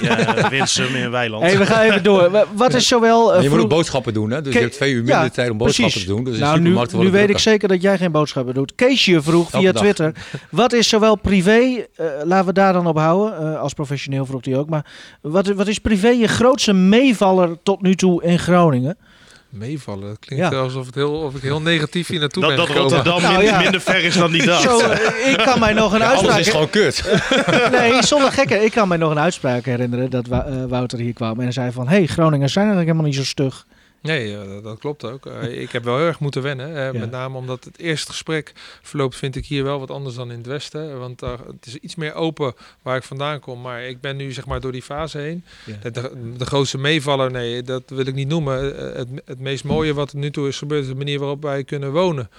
Ja, Winsum in Weiland. Hey, we gaan even door. Wa- Wat is zowel... eh, je moet ook boodschappen doen, hè? dus Ke- je hebt twee uur minder Ja, tijd om boodschappen precies. te doen. Dus nou, nu, weet ik zeker dat jij geen boodschappen doet. Keesje vroeg via dag. Twitter. Wat is zowel privé, eh, laten we daar dan op houden, eh, als professioneel vroeg hij ook. Maar wat, wat is privé je grootste meevaller tot nu toe in Groningen? Meevallen, dat klinkt Ja. alsof, het heel, of ik heel negatief hier naartoe dat, ben dat gekomen. Rotterdam Nou, minder, ja. minder ver is dan die dacht. Zo, eh, ik kan mij nog een Ja, alles uitspraak... is gewoon kut. Nee, zonder gekke. Ik kan mij nog een uitspraak herinneren dat eh, Wouter hier kwam en zei van... hey, Groningers zijn eigenlijk helemaal niet zo stug. Nee, eh, dat, klopt ook. Eh, ik heb wel heel erg moeten wennen. Ja. Met name omdat het eerste gesprek verloopt, vind ik hier wel wat anders dan in het Westen. Want daar het is iets meer open waar ik vandaan kom. Maar ik ben nu zeg maar door die fase heen. Ja. De, de, grootste meevaller, nee, dat wil ik niet noemen. Eh, Het, het meest mooie wat er nu toe is gebeurd, is de manier waarop wij kunnen wonen.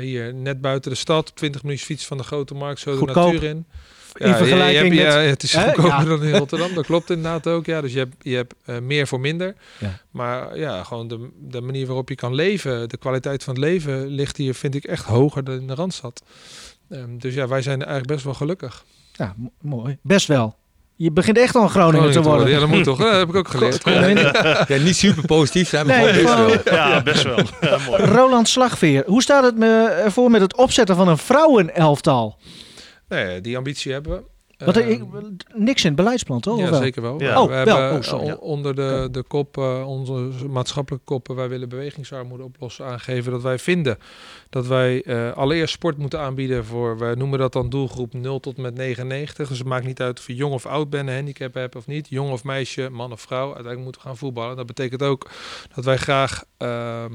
Hier, net buiten de stad, 20 minuten fiets van de grote markt, zo de natuur in. In je- je vergelijking hebt- met- ja, het is goedkoper Ja. dan in Rotterdam. Dat klopt inderdaad ook. Ja, dus je hebt, je hebt eh, meer voor minder. Ja. Maar ja, gewoon de, de manier waarop je kan leven, de kwaliteit van het leven ligt hier, vind ik, echt hoger dan in de Randstad. Ehm, dus ja, wij zijn eigenlijk best wel gelukkig. Ja, mo- mooi. Best wel. Je begint echt al een Groninger te worden. Ja, dat moet toch? Dat heb ik ook geleerd. Ja, niet super positief zijn, maar Nee, gewoon best wel. Ja, best wel. Ja, mooi. Roland Slagveer, hoe staat het me ervoor met het opzetten van een vrouwenelftal? Nee, die ambitie hebben we. Ehm, ik, niks in het beleidsplan, toch? Of Ja, wel? zeker wel. Ja. Oh, we wel. hebben Oh, sorry, ja. onder de, de kop, eh, onze maatschappelijke koppen, wij willen bewegingsarmoede oplossen, aangeven dat wij vinden dat wij eh, allereerst sport moeten aanbieden voor, wij noemen dat dan doelgroep 0 tot met 99. Dus het maakt niet uit of je jong of oud bent, een handicap hebt of niet, jong of meisje, man of vrouw, uiteindelijk moeten we gaan voetballen. Dat betekent ook dat wij graag ehm, eh,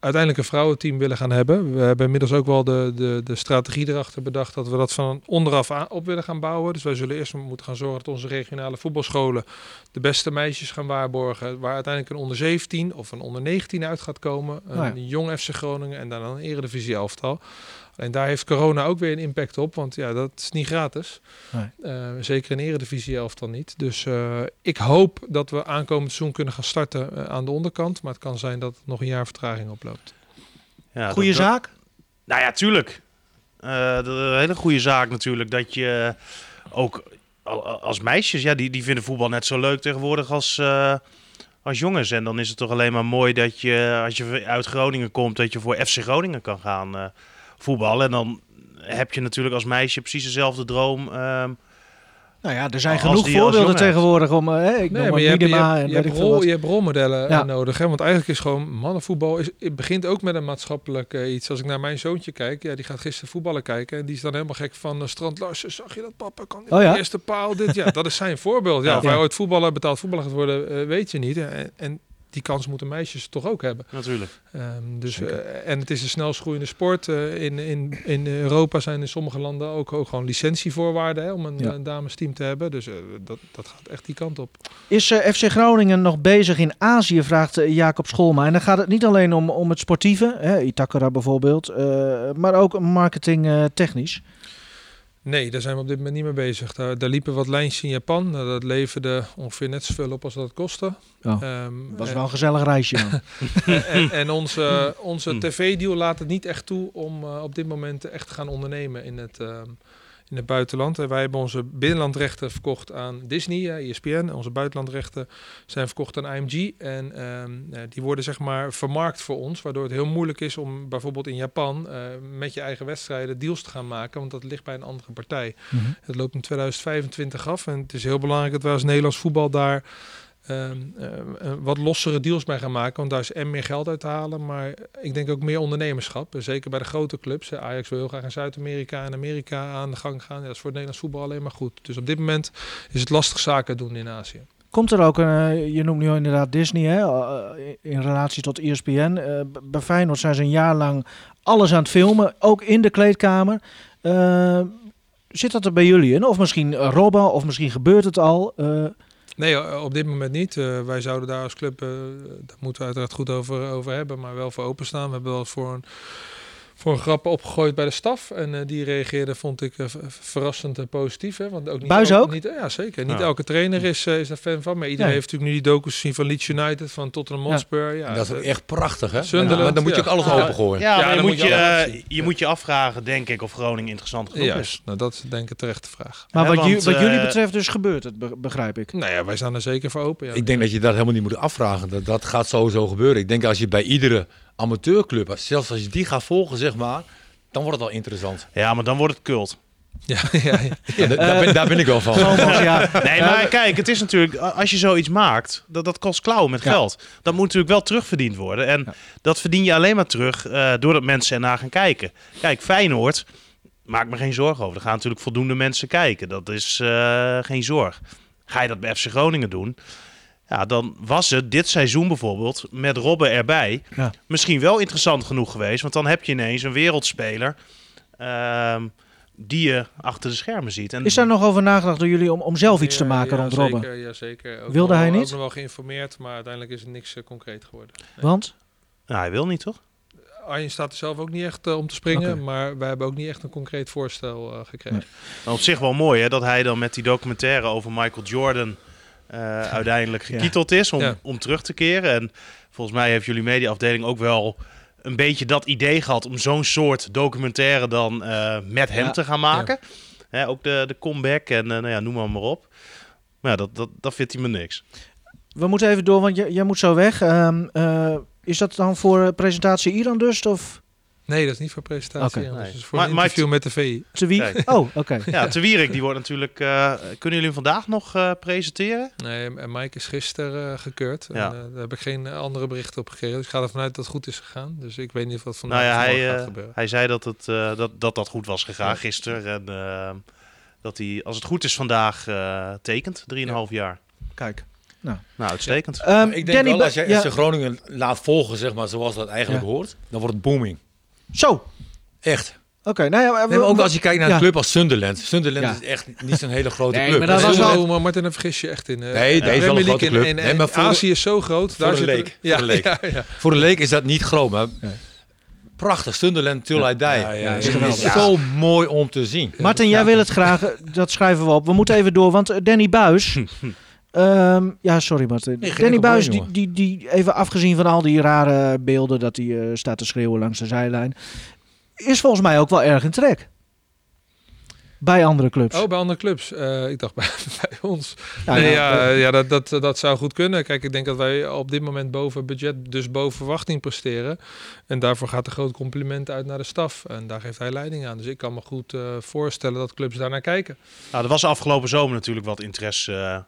uiteindelijk een vrouwenteam willen gaan hebben. We hebben inmiddels ook wel de, de, de strategie erachter bedacht dat we dat van onderaf aan, op willen gaan bouwen. Dus wij zullen eerst moeten gaan zorgen dat onze regionale voetbalscholen de beste meisjes gaan waarborgen. Waar uiteindelijk een onder 17 of een onder 19 uit gaat komen. Een ja. jong FC Groningen en dan een eredivisie elftal. Alleen daar heeft corona ook weer een impact op, want ja, dat is niet gratis. Nee. Eh, zeker in eredivisie elftal niet. Dus eh, ik hoop dat we aankomend seizoen kunnen gaan starten eh, aan de onderkant. Maar het kan zijn dat het nog een jaar vertraging oploopt. Ja, dat- zaak? Nou ja, tuurlijk. Eh, een hele goede zaak natuurlijk. Dat je ook al- als meisjes, ja, die, die vinden voetbal net zo leuk tegenwoordig als, eh, als jongens. En dan is het toch alleen maar mooi dat je, als je uit Groningen komt, dat je voor FC Groningen kan gaan eh, voetballen. En dan heb je natuurlijk als meisje precies dezelfde droom. ehm, Nou ja, er zijn genoeg die voorbeelden tegenwoordig om... eh, ik noem maar je hebt, je, hebt, je, rol, je hebt rolmodellen Ja. eh, nodig. Hè? Want eigenlijk is gewoon mannenvoetbal... Is, het begint ook met een maatschappelijk eh, iets. Als ik naar mijn zoontje kijk... Ja, die gaat gisteren voetballen kijken. En die is dan helemaal gek van... uh, Strand Larsen, zag je dat papa? Kan Oh ja? de eerste paal dit? Ja, dat is zijn voorbeeld. Ja, Ja. of hij ooit voetballer, betaald voetballer gaat worden... weet je niet. En, en die kans moeten meisjes toch ook hebben. natuurlijk. Ehm, dus, eh, en het is een snelst groeiende sport. Eh, in, in, in Europa zijn in sommige landen ook, ook gewoon licentievoorwaarden hè, om een, Ja. een damesteam te hebben. Dus eh, dat, dat gaat echt die kant op. Is eh, FC Groningen nog bezig in Azië, vraagt Jacob Scholma. En dan gaat het niet alleen om, om het sportieve, hè, Itakura bijvoorbeeld, eh, maar ook marketing eh, technisch. Nee, daar zijn we op dit moment niet mee bezig. Daar, daar liepen wat lijntjes in Japan. Nou, dat leverde ongeveer net zoveel op als dat het kostte. Oh, Ehm, was en- wel een gezellig reisje. en, en, onze, onze Hmm. tv-deal laat het niet echt toe om eh, op dit moment echt te gaan ondernemen in het, ehm, in het buitenland. En wij hebben onze binnenlandrechten verkocht aan Disney, eh, ESPN. Onze buitenlandrechten zijn verkocht aan IMG. En ehm, eh, die worden zeg maar vermarkt voor ons, waardoor het heel moeilijk is om bijvoorbeeld in Japan eh, met je eigen wedstrijden deals te gaan maken, want dat ligt bij een andere partij. Mhm. Het loopt in 2025 af en het is heel belangrijk dat wij als Nederlands voetbal daar ehm, eh, eh, wat lossere deals bij gaan maken. Want daar is en meer geld uit te halen, maar ik denk ook meer ondernemerschap. Zeker bij de grote clubs. Ajax wil heel graag in Zuid-Amerika en Amerika aan de gang gaan. Ja, dat is voor het Nederlands voetbal alleen maar goed. Dus op dit moment is het lastig zaken doen in Azië. Komt er ook, een, eh, je noemt nu inderdaad Disney, hè, in relatie tot ESPN. Bij Feyenoord zijn ze een jaar lang alles aan het filmen, ook in de kleedkamer. Zit dat er bij jullie in? Of misschien Robben, of misschien gebeurt het al? Nee, eh, op dit moment niet. Eh, wij zouden daar als club, eh, daar moeten we uiteraard goed over, over hebben, maar wel voor openstaan. We hebben wel voor een, voor een grap opgegooid bij de staf. En eh, die reageerde, vond ik, eh, verrassend eh, positief. Hè? Want ook niet Buis elke- ook? Niet, ja, zeker. Niet Ja. elke trainer is, is daar fan van. Maar iedereen heeft natuurlijk nu die docus gezien van Leeds United, van Tottenham Hotspur. Ja, dat is ook echt prachtig, hè? Sunderland, Maar dan moet je ook alles Ja. opengooien. Ja, dan moet je, je zien. moet je afvragen, denk ik, of Groningen interessant genoeg is. Juist, nou dat is denk ik een terechte vraag. maar Ja, wat, want, wat jullie betreft dus gebeurt het, be- begrijp ik. Nou ja, wij staan er zeker voor open. Ja. Ik denk dat je dat helemaal niet moet afvragen. Dat, dat gaat sowieso gebeuren. Ik denk als je bij iedere amateurclub, als- zelfs als je die gaat volgen, zeg maar, dan wordt het al interessant. Ja, maar dan wordt het cult. Ja, ja, ja. Ja, da- daar, ben, daar ben ik wel van. Thomas, ja. Nee, maar kijk, het is natuurlijk, als je zoiets maakt, dat, dat kost klauwen met Ja. geld. Dat moet natuurlijk wel terugverdiend worden. En Ja. dat verdien je alleen maar terug eh, doordat mensen ernaar gaan kijken. Kijk, Feyenoord, maak me geen zorgen over. Er gaan natuurlijk voldoende mensen kijken. Dat is eh, geen zorg. Ga je dat bij FC Groningen doen? Ja, dan was het dit seizoen bijvoorbeeld met Robben erbij Ja. misschien wel interessant genoeg geweest. Want dan heb je ineens een wereldspeler ehm, die je achter de schermen ziet. En Is daar nog over nagedacht door jullie om, om zelf iets te maken ja, rond zeker, Robben? Ja, zeker. Ook Wilde hij wel- niet? Ook nog wel geïnformeerd, maar uiteindelijk is er niks eh, concreet geworden. Nee. Want? Nou, hij wil niet, toch? Arjen staat er zelf ook niet echt eh, om te springen, maar wij hebben ook niet echt een concreet voorstel eh, gekregen. Nou, op zich wel mooi hè, dat hij dan met die documentaire over Michael Jordan eh, uiteindelijk Ja. gekieteld is om, Ja. om terug te keren. En volgens mij heeft jullie mediaafdeling ook wel een beetje dat idee gehad om zo'n soort documentaire dan eh, met hem Ja. te gaan maken. Hè, ook de, de comeback en eh, nou ja, noem maar, maar op. Maar ja, dat, dat, dat vindt hij me niks. We moeten even door, want jij, jij moet zo weg. Ehm, eh, is dat dan voor presentatie Iran dus? Of? Nee, dat is niet voor presentatie. Anders Nee. voor Maar- een maar interview met de VI. Te wie? Oh, oké. Ja, Te Wierik, die wordt natuurlijk... eh, kunnen jullie hem vandaag nog eh, presenteren? Nee, en Mike is gisteren eh, gekeurd. Ja. En, eh, daar heb ik geen eh, andere berichten op gekregen. Dus ik ga ervan uit dat het goed is gegaan. Dus ik weet niet of dat vandaag Nou ja, hij, gaat eh, gebeuren. hij zei dat, het, eh, dat, dat dat goed was gegaan Ja. gisteren. En eh, dat hij, als het goed is, vandaag eh tekent. 3,5 jaar. Kijk. Nou, uitstekend. Ehm, ik denk Danny wel, als je ja. Groningen laat volgen, zeg maar, zoals dat eigenlijk Ja. hoort, dan wordt het booming. Zo, oké. Echt. nou ja, Nee, maar ook als je kijkt naar ja. een club als Sunderland. Sunderland Ja. is echt niet zo'n hele grote Nee, club. maar dat is was wel- maar Martin, dan vergis je echt in. eh, Nee, deze is wel een grote club. En, Nee, maar voor Azië is zo groot. voor daar zit leek, er- voor Ja, de leek. ja, ja. Voor de leek is dat niet groot, maar prachtig. Sunderland, Till I Die. Ja, ja, ja, Het is zo mooi om te zien. Martin, jij wil het graag. eh, Dat schrijven we op. We moeten even door, want eh, Danny Buis. ehm, ja, sorry Martin. Nee, Danny Buis, die, die, die, even afgezien van al die rare beelden dat hij eh, staat te schreeuwen langs de zijlijn. Is volgens mij ook wel erg in trek. Bij andere clubs. Oh, bij andere clubs. Eh, ik dacht bij, bij ons. Ja, nee, ja, ja dat, dat, dat zou goed kunnen. Kijk, ik denk dat wij op dit moment boven budget, dus boven verwachting presteren. En daarvoor gaat een groot compliment uit naar de staf. En daar geeft hij leiding aan. Dus ik kan me goed eh, voorstellen dat clubs daarnaar kijken. Nou, er was afgelopen zomer natuurlijk wat interesse eh,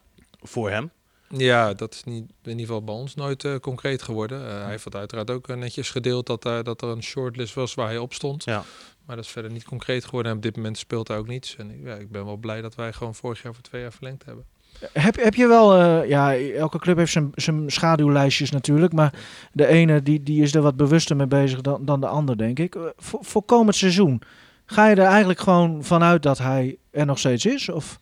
voor hem. Ja, dat is niet, in ieder geval bij ons nooit eh, concreet geworden. Eh, hij heeft het uiteraard ook eh, netjes gedeeld dat, eh, dat er een shortlist was waar hij op stond. Ja. Maar dat is verder niet concreet geworden. En op dit moment speelt hij ook niets. En ik- ja, ik ben wel blij dat wij gewoon vorig jaar voor twee jaar verlengd hebben. Heb, heb je wel, eh, ja, elke club heeft zijn, zijn schaduwlijstjes natuurlijk, maar de ene die, die is er wat bewuster mee bezig dan, dan de ander, denk ik. Voor, voor komend seizoen, ga je er eigenlijk gewoon vanuit dat hij er nog steeds is? Of?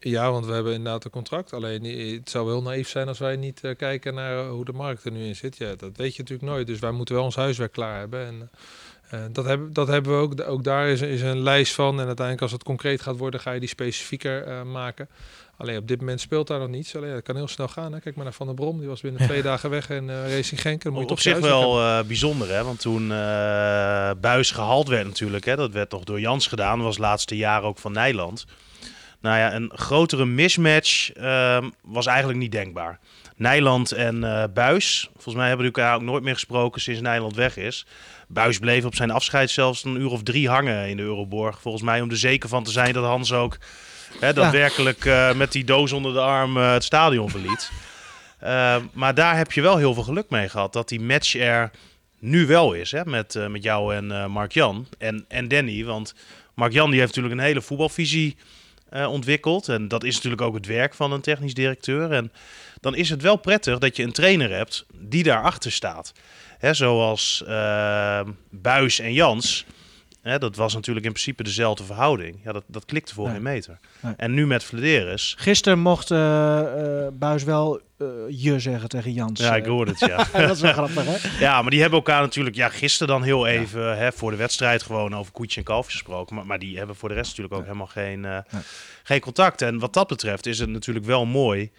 Ja, want we hebben inderdaad een contract. Alleen eh, het zou heel naïef zijn als wij niet eh, kijken naar eh, hoe de markt er nu in zit. Ja, dat weet je natuurlijk nooit. Dus wij moeten wel ons huiswerk klaar hebben. En dat, hebben, dat hebben we ook. Ook daar is, is een lijst van. En uiteindelijk als het concreet gaat worden, ga je die specifieker maken. Alleen op dit moment speelt daar nog niets. Alleen dat kan heel snel gaan. Hè. Kijk maar naar Van der Brom. Die was binnen twee dagen weg en eh Racing Genk. Dan moet je Op zich wel bijzonder, hè? Want toen Buis gehaald werd natuurlijk, hè? dat werd toch door Jans gedaan. Dat was het laatste jaar ook van Nijland. Nou ja, een grotere mismatch ehm, was eigenlijk niet denkbaar. Nijland en eh Buis, volgens mij hebben we elkaar ook nooit meer gesproken sinds Nijland weg is. Buis bleef op zijn afscheid zelfs een uur of drie hangen in de Euroborg. Volgens mij om er zeker van te zijn dat Hans ook hè, daadwerkelijk eh, met die doos onder de arm eh, het stadion verliet. Eh, maar daar heb je wel heel veel geluk mee gehad. Dat die match er nu wel is. Hè? Met, met jou en Mark-Jan. En, en Danny. Want Mark-Jan die heeft natuurlijk een hele voetbalvisie eh, ontwikkeld. En dat is natuurlijk ook het werk van een technisch directeur. En dan is het wel prettig dat je een trainer hebt die daarachter staat. Hè, zoals eh, Buis en Jans. Hè, dat was natuurlijk in principe dezelfde verhouding. Ja, dat, dat klikte voor Nee. geen meter. Nee. En nu met Vladeris. Gisteren mocht eh, Buis wel eh, je zeggen tegen Jans. Ja, ik hoorde het, ja. dat is wel grappig, hè? Ja, maar die hebben elkaar natuurlijk ja, gisteren dan heel even hè, voor de wedstrijd gewoon over koetje en kalfje gesproken. Maar, maar die hebben voor de rest natuurlijk ook helemaal geen, geen contact. En wat dat betreft is het natuurlijk wel mooi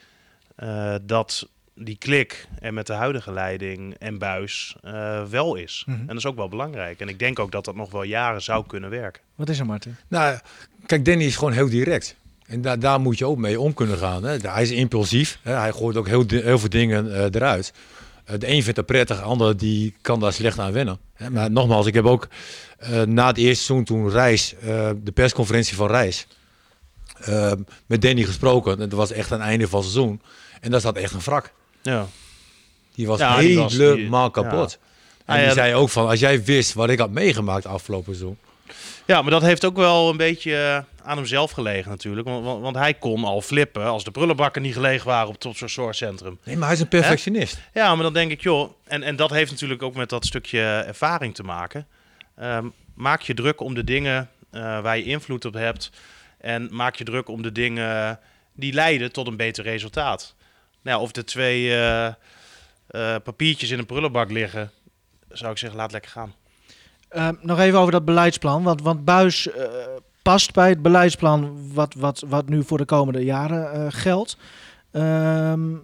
dat die klik en met de huidige leiding en buis eh, wel is. Mhm. En dat is ook wel belangrijk. En ik denk ook dat dat nog wel jaren zou kunnen werken. Wat is er, Martin? Nou, kijk, Danny is gewoon heel direct. En daar daar moet je ook mee om kunnen gaan. Hè. Hij is impulsief. Hè. Hij gooit ook heel, veel dingen eh, eruit. Eh, de een vindt dat prettig, de ander die kan daar slecht aan wennen. Hè. Maar nogmaals, ik heb ook eh, na het eerste seizoen toen Reis, eh, de persconferentie van Reis, met Danny gesproken. En dat was echt aan het einde van het seizoen. En daar zat echt een wrak. Ja. Die was Ja, helemaal kapot. En Ah, ja, die zei ook van, als jij wist wat ik had meegemaakt afgelopen seizoen. Ja, maar dat heeft ook wel een beetje eh, aan hemzelf gelegen natuurlijk. Want, want, want hij kon al flippen als de prullenbakken niet gelegen waren op het topzorgcentrum. Nee, maar hij is een perfectionist. Ja, maar dan denk ik, joh, en, en dat heeft natuurlijk ook met dat stukje ervaring te maken. Ehm, maak je druk om de dingen eh, waar je invloed op hebt. En maak je druk om de dingen die leiden tot een beter resultaat. Nou, ja, of de twee eh, eh, papiertjes in een prullenbak liggen, zou ik zeggen, laat lekker gaan. Ehm, nog even over dat beleidsplan. Want, want Buis eh, past bij het beleidsplan wat, wat, wat nu voor de komende jaren eh, geldt. Ehm,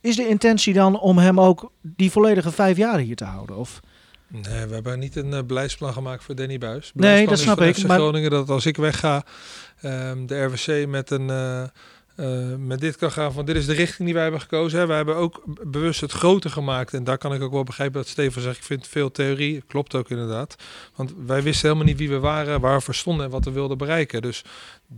is de intentie dan om hem ook die volledige vijf jaar hier te houden? Of? Nee, we hebben niet een beleidsplan gemaakt voor Danny Buis. Nee, dat is snap voor ik, FC maar- Groningen dat als ik wegga, ehm, de RWC met een, eh, met dit kan gaan van dit is de richting die wij hebben gekozen. Hè. Wij hebben ook bewust het groter gemaakt. En daar kan ik ook wel begrijpen dat Steven zegt, ik vind veel theorie. Klopt ook inderdaad. Want wij wisten helemaal niet wie we waren, waar we voor stonden en wat we wilden bereiken. Dus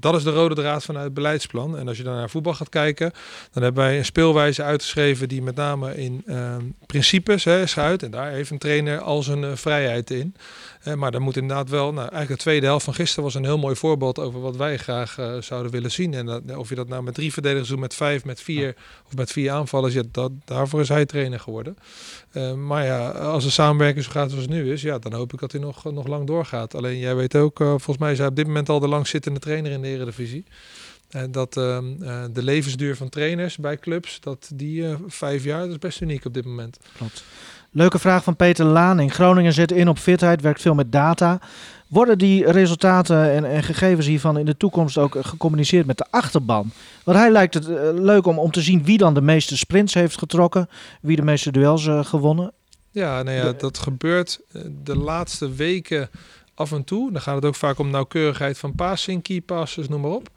dat is de rode draad vanuit het beleidsplan. En als je dan naar voetbal gaat kijken, dan hebben wij een speelwijze uitgeschreven die met name in ehm, principes hè, is uit. En daar heeft een trainer al zijn eh, vrijheid in. Eh, maar dan moet inderdaad wel, nou, eigenlijk de tweede helft van gisteren was een heel mooi voorbeeld over wat wij graag eh, zouden willen zien. En of je dat nou met drie verdedigers doet, met vijf, met vier of met vier aanvallers, dat, daarvoor is hij trainer geworden. Maar ja, als de samenwerking zo gaat zoals het nu is, ja, dan hoop ik dat hij nog, nog lang doorgaat. Alleen jij weet ook, volgens mij is hij op dit moment al de langzittende trainer in de Eredivisie. En dat ehm, eh, de levensduur van trainers bij clubs, dat die eh, vijf jaar, dat is best uniek op dit moment. Klopt. Leuke vraag van Peter Laning. Groningen zet in op fitheid, werkt veel met data. Worden die resultaten en, en gegevens hiervan in de toekomst ook eh, gecommuniceerd met de achterban? Want hij lijkt het leuk om, om te zien wie dan de meeste sprints heeft getrokken, wie de meeste duels gewonnen. Ja, nou ja, De- dat gebeurt de laatste weken af en toe. Dan gaat het ook vaak om nauwkeurigheid van passing, key passes, noem maar op.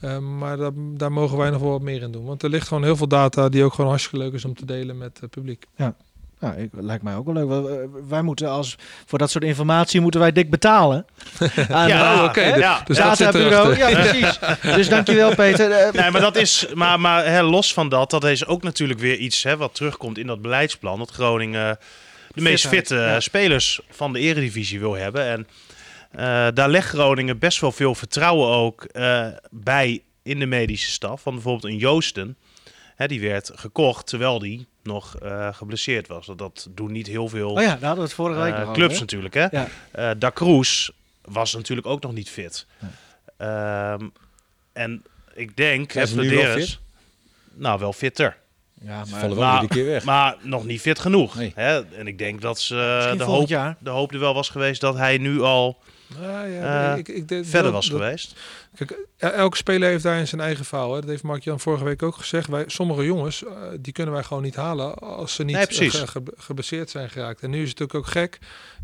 Eh, maar dat, daar mogen wij nog wel wat meer in doen. Want er ligt gewoon heel veel data die ook gewoon hartstikke leuk is om te delen met het publiek. Ja, ik, lijkt mij ook wel leuk. Wij- Wij moeten als, voor dat soort informatie moeten wij dik betalen. Aan, Ja, eh, oké, hè? ja. Dus dat zit Databureau. Ja, precies. Dus dankjewel Peter. Eh, Nee, maar dat is. Maar, maar hè, los van dat, dat is ook natuurlijk weer iets hè, wat terugkomt in dat beleidsplan. Dat Groningen de meest fitte ja. spelers van de Eredivisie wil hebben. En eh, daar legt Groningen best wel veel vertrouwen ook eh, bij in de medische staf. Want bijvoorbeeld een Joosten, hè, die werd gekocht terwijl die nog eh, geblesseerd was. Dat, dat doen niet heel veel Oh ja, daar hadden we het vorige week eh, over, clubs hè? natuurlijk. Hè? Ja. Eh, da Cruz was natuurlijk ook nog niet fit. Ehm, en ik denk, hè, ze nu wel Flederis- nou wel fitter. Ja, Ze maar vallen wel maar- iedere keer weg. Maar nog niet fit genoeg. Nee. Hè? En ik denk dat ze, eh, de, hoop, jaar. de hoop er wel was geweest dat hij nu al Ja, ja, Eh, ik, ik, verder dat- was dat- geweest. Kijk, el- elke speler heeft daarin zijn eigen verhaal. Hè. Dat heeft Mark-Jan vorige week ook gezegd. Wij, sommige jongens, eh, die kunnen wij gewoon niet halen als ze niet Nee, eh, ge- ge- geblesseerd zijn geraakt. En nu is het natuurlijk ook gek.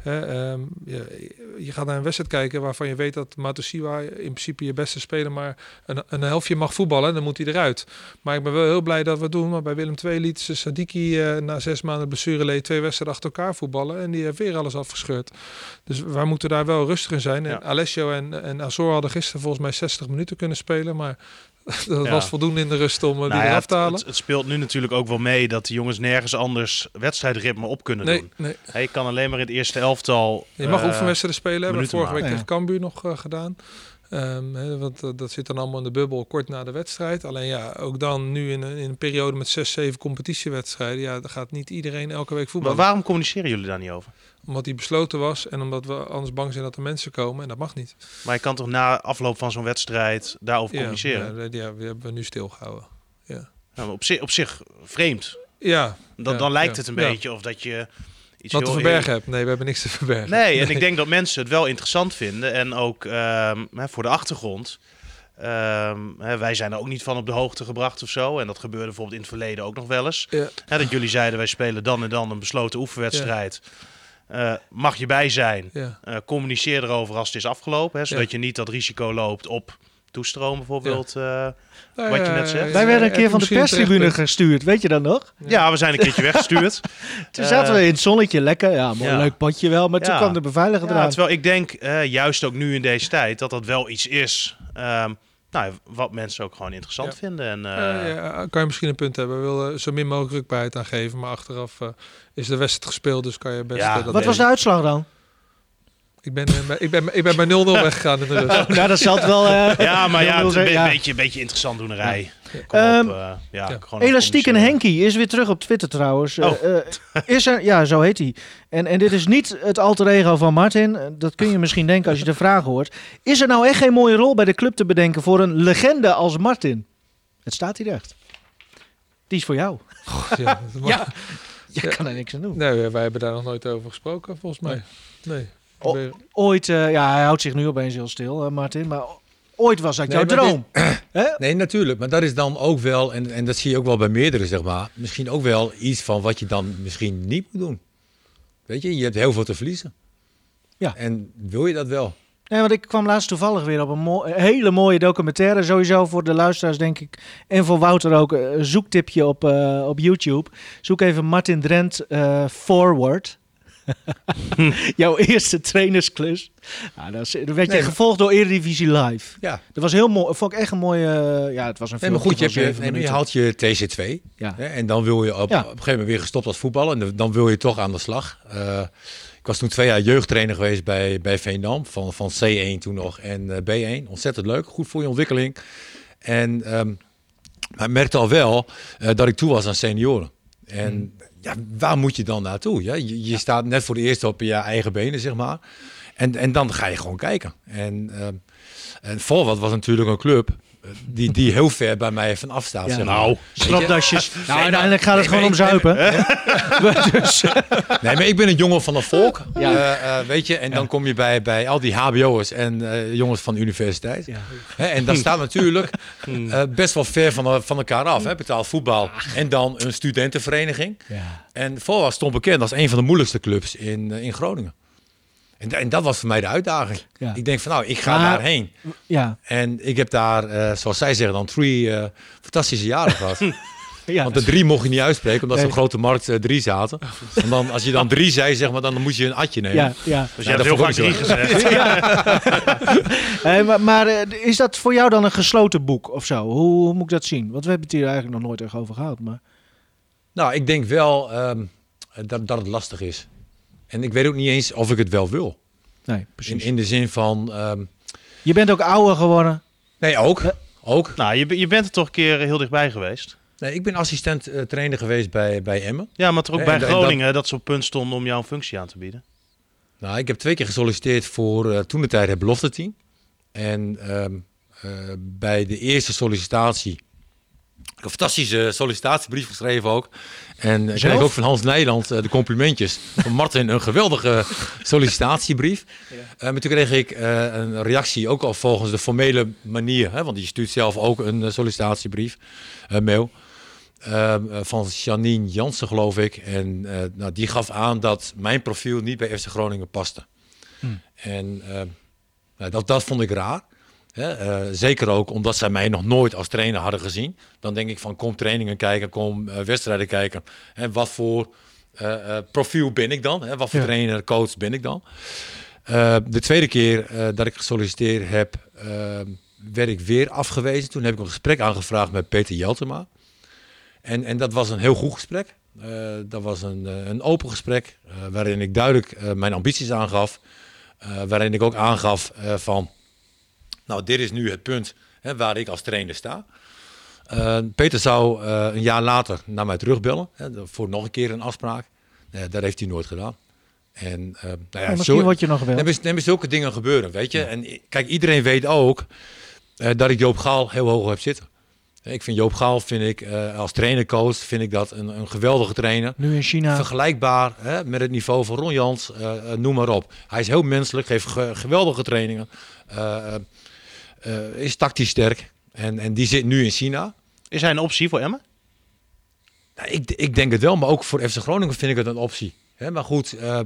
Hè, ehm, je, je gaat naar een wedstrijd kijken waarvan je weet dat Matosiwa in principe je beste speler maar een, een helftje mag voetballen. Dan moet hij eruit. Maar ik ben wel heel blij dat we het doen. Want bij Willem II liet ze Sadiki eh, na zes maanden blessure leed twee wedstrijden achter elkaar voetballen. En die heeft weer alles afgescheurd. Dus wij moeten daar wel rustig in zijn. En Ja. Alessio en, en Azor hadden gisteren volgens mij 60 minuten kunnen spelen. Maar dat Ja. was voldoende in de rust om eh, die Nou eraf het, te halen. het, het speelt nu natuurlijk ook wel mee dat de jongens nergens anders wedstrijdritme op kunnen nee, doen. nee, Hè, je kan alleen maar in het eerste elftal. je mag eh, oefenwedstrijden spelen. Hebben we vorige week tegen Cambuur nog eh, gedaan. Ehm, want dat zit dan allemaal in de bubbel kort na de wedstrijd. Alleen ja, ook dan nu in een, in een periode met zes, zeven competitiewedstrijden. Ja, daar gaat niet iedereen elke week Maar voetballen. waarom communiceren jullie daar niet over? Omdat die besloten was en omdat we anders bang zijn dat er mensen komen. En dat mag niet. Maar je kan toch na afloop van zo'n wedstrijd daarover Ja, communiceren? ja, ja, we hebben nu stilgehouden. Nou, maar op, zich, op zich vreemd. Ja, Dan, Ja, dan lijkt ja, het een ja. beetje of dat je iets wat te verbergen hebt. Nee, we hebben niks te verbergen. Nee, en ik denk dat mensen het wel interessant vinden. En ook ehm, hè, voor de achtergrond. Ehm, hè, wij zijn er ook niet van op de hoogte gebracht of zo. En dat gebeurde bijvoorbeeld in het verleden ook nog wel eens. Ja. Hè, dat jullie zeiden, wij spelen dan en dan een besloten oefenwedstrijd. Eh, mag je bij zijn? Ja. Eh, communiceer erover als het is afgelopen. Hè, zodat je niet dat risico loopt op toestroom bijvoorbeeld. eh. Ja. Nou Wat je ja, net zegt. ja, Wij werden een keer van de perstribune gestuurd, weet je dat nog? we zijn een keertje weggestuurd. Toen zaten we in het zonnetje, lekker. Ja, mooi Ja. leuk potje wel. Maar toen Ja. kwam de beveiliger Ja, eraan. terwijl ik denk, eh, juist ook nu in deze tijd, dat dat wel iets is. ehm, nou, wat mensen ook gewoon interessant Ja. vinden. En, eh, Ja, ja, kan je misschien een punt hebben. We willen zo min mogelijk rukbaarheid aangeven. Maar achteraf eh, is de wedstrijd gespeeld. Dus kan je best... Ja, eh, dat Wat was de uitslag dan? Ik ben, bij- ik ben, ik ben bij 0-0 weggegaan in de rust. Nou, dat zat wel... eh, Ja, maar ja, het is een beetje, een beetje interessant doenerij. Op, Ehm, eh, ja, Elastiek en communiceren. Henkie is weer terug op Twitter trouwens. Oh. Eh, eh, is er, ja, zo heet hij. En, en dit is niet het alter ego van Martin. Eh, Dat kun je misschien denken als je de vraag hoort. Is er nou echt geen mooie rol bij de club te bedenken voor een legende als Martin? Het staat hier echt. Die is voor jou. Ja, Ja. Je Ja. kan er niks aan doen. Nee, wij hebben daar nog nooit over gesproken, volgens mij. Nee. Ooit, eh, ja, hij houdt zich nu opeens heel stil, eh, Martin. Maar ooit was dat Nee, jouw droom. Nee, natuurlijk. Maar dat is dan ook wel, en, en dat zie je ook wel bij meerdere, zeg maar. Misschien ook wel iets van wat je dan misschien niet moet doen. Weet je, je hebt heel veel te verliezen. Ja. En wil je dat wel? Nee, want ik kwam laatst toevallig weer op een, mo- een hele mooie documentaire. Sowieso voor de luisteraars, denk ik. En voor Wouter ook. Een zoektipje op, eh, op YouTube. Zoek even Martin Drent eh, Forward. Jouw eerste trainersklus. Nou, dat, is, werd je Nee, gevolgd door Eredivisie Live. Ja. Dat was heel mooi. Vond ik echt een mooie... eh, ja, het was een Nee, maar goed, je, hebt je, haalt je TC2. Ja. Hè, en dan wil je op, Ja. op een gegeven moment weer gestopt als voetballen. En dan wil je toch aan de slag. Eh, ik was toen twee jaar jeugdtrainer geweest bij, bij Veendam. Van, van C1 toen nog en eh, B1. Ontzettend leuk. Goed voor je ontwikkeling. En ehm, maar ik merkte al wel eh, dat ik toe was aan senioren. En Hmm. Ja, waar moet je dan naartoe? Ja? Je, je staat net voor de eerste op je eigen benen, zeg maar. En, en dan ga je gewoon kijken. En, ehm en was natuurlijk een club die, die heel ver bij mij vanaf staat. Ja. zeg maar. Nou? Stropdasjes. nou, uiteindelijk gaat het nee, gewoon om maar ik- zuipen. dus, Nee, maar ik ben een jongen van het volk. Ja. eh, eh, weet je, en dan kom je bij, bij al die HBO'ers en eh, jongens van de universiteit. Hè, en dat staat natuurlijk eh, best wel ver van, van elkaar af. Hè. Betaald voetbal en dan een studentenvereniging. ja. En Volwas stond bekend als een van de moeilijkste clubs in, in Groningen. En, en dat was voor mij de uitdaging. Ja. Ik denk van nou, ik ga Maar- daarheen. Ja. En ik heb daar, eh, zoals zij zeggen, dan drie eh, fantastische jaren gehad. ja. Want de drie mocht je niet uitspreken, omdat ze Nee. op grote markt eh, drie zaten. En dan, als je dan drie zei, zeg maar, dan moest je een atje nemen. ja, ja. dus Ja, je hebt heel vaak drie gezegd. Hey, maar maar is dat voor jou dan een gesloten boek of zo? Hoe, hoe moet ik dat zien? Want we hebben het hier eigenlijk nog nooit echt over gehad. Maar... Nou, ik denk wel ehm, dat, dat het lastig is. En ik weet ook niet eens of ik het wel wil. Nee, In, precies. in de zin van... ehm, Je bent ook ouder geworden. nee, ook. ook. Nou, je, je bent er toch een keer heel dichtbij geweest. Nee, ik ben assistent eh, trainer geweest bij, bij Emmen. Ja, maar toch ook En- bij en dat- Groningen dat ze op punt stonden om jou een functie aan te bieden. Nou, ik heb twee keer gesolliciteerd voor eh, toen de tijd het belofte team. En ehm, eh, bij de eerste sollicitatie, een fantastische sollicitatiebrief geschreven ook. En ik kreeg ook van Hans Nijland eh, de complimentjes. Van Martin een geweldige sollicitatiebrief. Eh, maar toen kreeg ik eh, een reactie ook al volgens de formele manier. Hè, want je stuurt zelf ook een sollicitatiebrief, mail. Van Janine Jansen, geloof ik. En nou, die gaf aan dat mijn profiel niet bij FC Groningen paste. Hmm. En nou, dat, dat vond ik raar. Hè? eh, zeker ook omdat zij mij nog nooit als trainer hadden gezien. Dan denk ik van kom trainingen kijken, kom eh, wedstrijden kijken. En wat voor eh, profiel ben ik dan? Hè? Wat voor Ja. trainer, coach ben ik dan? De tweede keer dat ik gesolliciteerd heb, ehm, werd ik weer afgewezen. Toen heb ik een gesprek aangevraagd met Peter Jeltema. En, en dat was een heel goed gesprek. Dat was een, een open gesprek waarin ik duidelijk mijn ambities aangaf. Waarin ik ook aangaf van, nou dit is nu het punt hè, waar ik als trainer sta. Eh, Peter zou eh, een jaar later naar mij terugbellen hè, voor nog een keer een afspraak. Eh, dat heeft hij nooit gedaan. En, eh, nou ja, Ja, misschien zo- word je nog wel. Nee, maar zulke dingen gebeuren, weet je. En kijk, iedereen weet ook dat ik Joop Gaal heel hoog heb zitten. Ik vind Joop Gaal, vind ik, als trainercoach, vind ik dat een, een geweldige trainer. Nu in China. Vergelijkbaar hè, met het niveau van Ron Jans, noem maar op. Hij is heel menselijk, geeft ge- geweldige trainingen. Eh, is tactisch sterk. En, en die zit nu in China. Is hij een optie voor Emmen? Nou, ik, ik denk het wel, maar ook voor FC Groningen vind ik het een optie. Hè, maar goed, eh,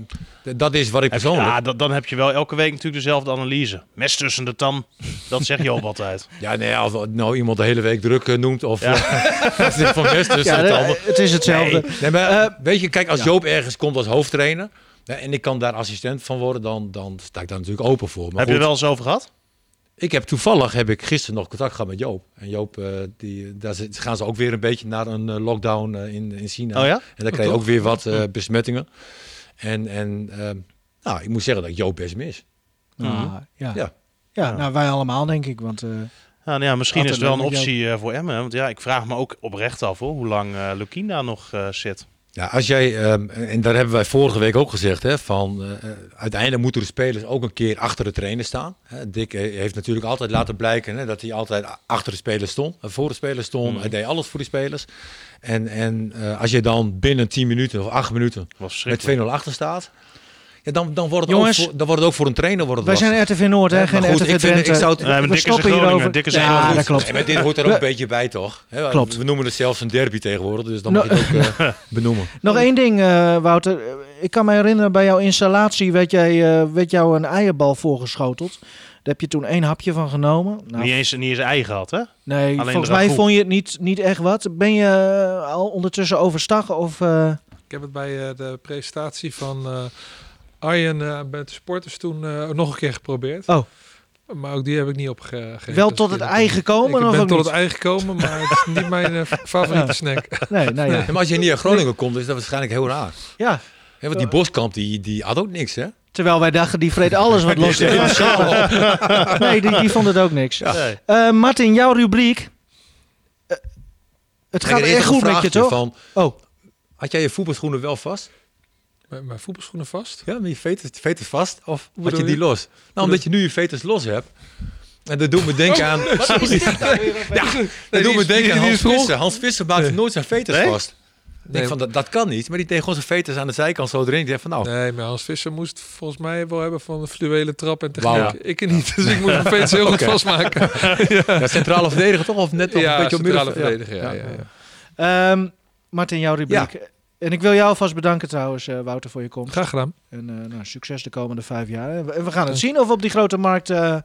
dat is wat ik persoonlijk... ja, dan, dan heb je wel elke week natuurlijk dezelfde analyse. Mes tussen de tan, dat zeg je ook altijd. Ja, nee, als nou iemand de hele week druk eh, noemt of Ja. van best tussen ja, de tanden. het is hetzelfde. Nee, nee, maar Eh, weet je, kijk, als ja. Joop ergens komt als hoofdtrainer hè, en ik kan daar assistent van worden, dan, dan sta ik daar natuurlijk open voor. Maar heb je er wel eens over gehad? Ik heb toevallig heb ik gisteren nog contact gehad met Joop. En Joop, eh, die, daar zit- gaan ze ook weer een beetje naar een eh, lockdown eh, in, in China. Oh ja? En dan krijg je ook weer wat eh, besmettingen. En, en ehm, nou, ik moet zeggen dat Joop best mis. Ah, ja. Ja. Ja. Ja, nou wij allemaal denk ik. Want eh, Ja, nou ja, misschien is het wel een optie eh, voor Emmen. Want ja, ik vraag me ook oprecht af hoor, hoe lang eh Lukien daar nog eh, zit. Ja, als jij, ehm, en daar hebben wij vorige week ook gezegd, hè, van eh, eh, uiteindelijk moeten de spelers ook een keer achter de trainer staan. Hè, Dick eh, heeft natuurlijk altijd laten blijken hè, dat hij altijd achter de spelers stond, voor de spelers stond. Mhm. Hij deed alles voor die spelers. En, en als je dan binnen 10 minuten of 8 minuten met verschrikkelijk. 2-0 achter staat, ja, dan, dan, wordt het Jongens, ook voor, dan wordt het ook voor een trainer wordt het wij zijn. RTV Noord, hè? Geen maar goed, RTV ik vind- ik zou het- Nee, maar we stoppen hierover. Dick is ja, dat klopt. Nee, maar dit hoort er ook een beetje bij, toch? Hè, Klopt. We noemen het zelfs een derby tegenwoordig, dus dan Nou, moet je het ook eh, benoemen. Nog één ding, eh, Wouter. ik kan me herinneren, bij jouw installatie werd, jij, eh, werd jou een eierbal voorgeschoteld. Daar heb je toen één hapje van genomen. Nou, Niet, eens, niet eens ei gehad, hè? nee, alleen volgens mij vond je het niet, niet echt wat. Ben je al ondertussen overstag? Of, eh, Ik heb het bij eh, de presentatie van eh, Arjen eh, met de sporters toen eh, nog een keer geprobeerd. Oh. Maar ook die heb ik niet opgegeten. wel tot het ei gekomen? Ik ben tot niet? het ei gekomen, maar het is niet mijn eh, favoriete snack. Nee, nee, ja. Maar als je niet uit Groningen komt, is dat waarschijnlijk heel raar. ja. Want die Boskamp, die, die had ook niks, hè? Terwijl wij dachten, die vreet alles wat los is. Nee, die, die vond het ook niks. Nee. Eh, Martin, jouw rubriek. Eh, het gaat er echt goed met je, toch? Van, Oh, had jij je voetbalschoenen wel vast? Mijn, mijn voetbalschoenen vast. Ja, met je veters, veters vast? Of had je die je? los? Nou, omdat je nu je veters los hebt. En dat doet me denken aan... Ja, dat doet me is- denken aan Hans is. Visser. Hans Visser maakt nooit zijn veters Nee? vast. Ik denk Nee. van, dat, dat kan niet. Maar die deed gewoon zijn veters aan de zijkant zo erin. Die van, nou, Nee, maar Hans Visser moest volgens mij wel hebben van de fluwelen trap en techniek. Wauw. Ik niet, dus ik moet mijn face heel goed vastmaken. ja, centrale verdediger toch? Of net nog ja, een beetje op centrale verdediger. Ja, ja, ja. Ehm, Martin, jouw rubriek. En ik wil jou alvast bedanken trouwens, eh, Wouter, voor je komst. Graag gedaan. En eh, nou, succes de komende vijf jaar. En we, en we gaan het zien of we op die grote markt eh,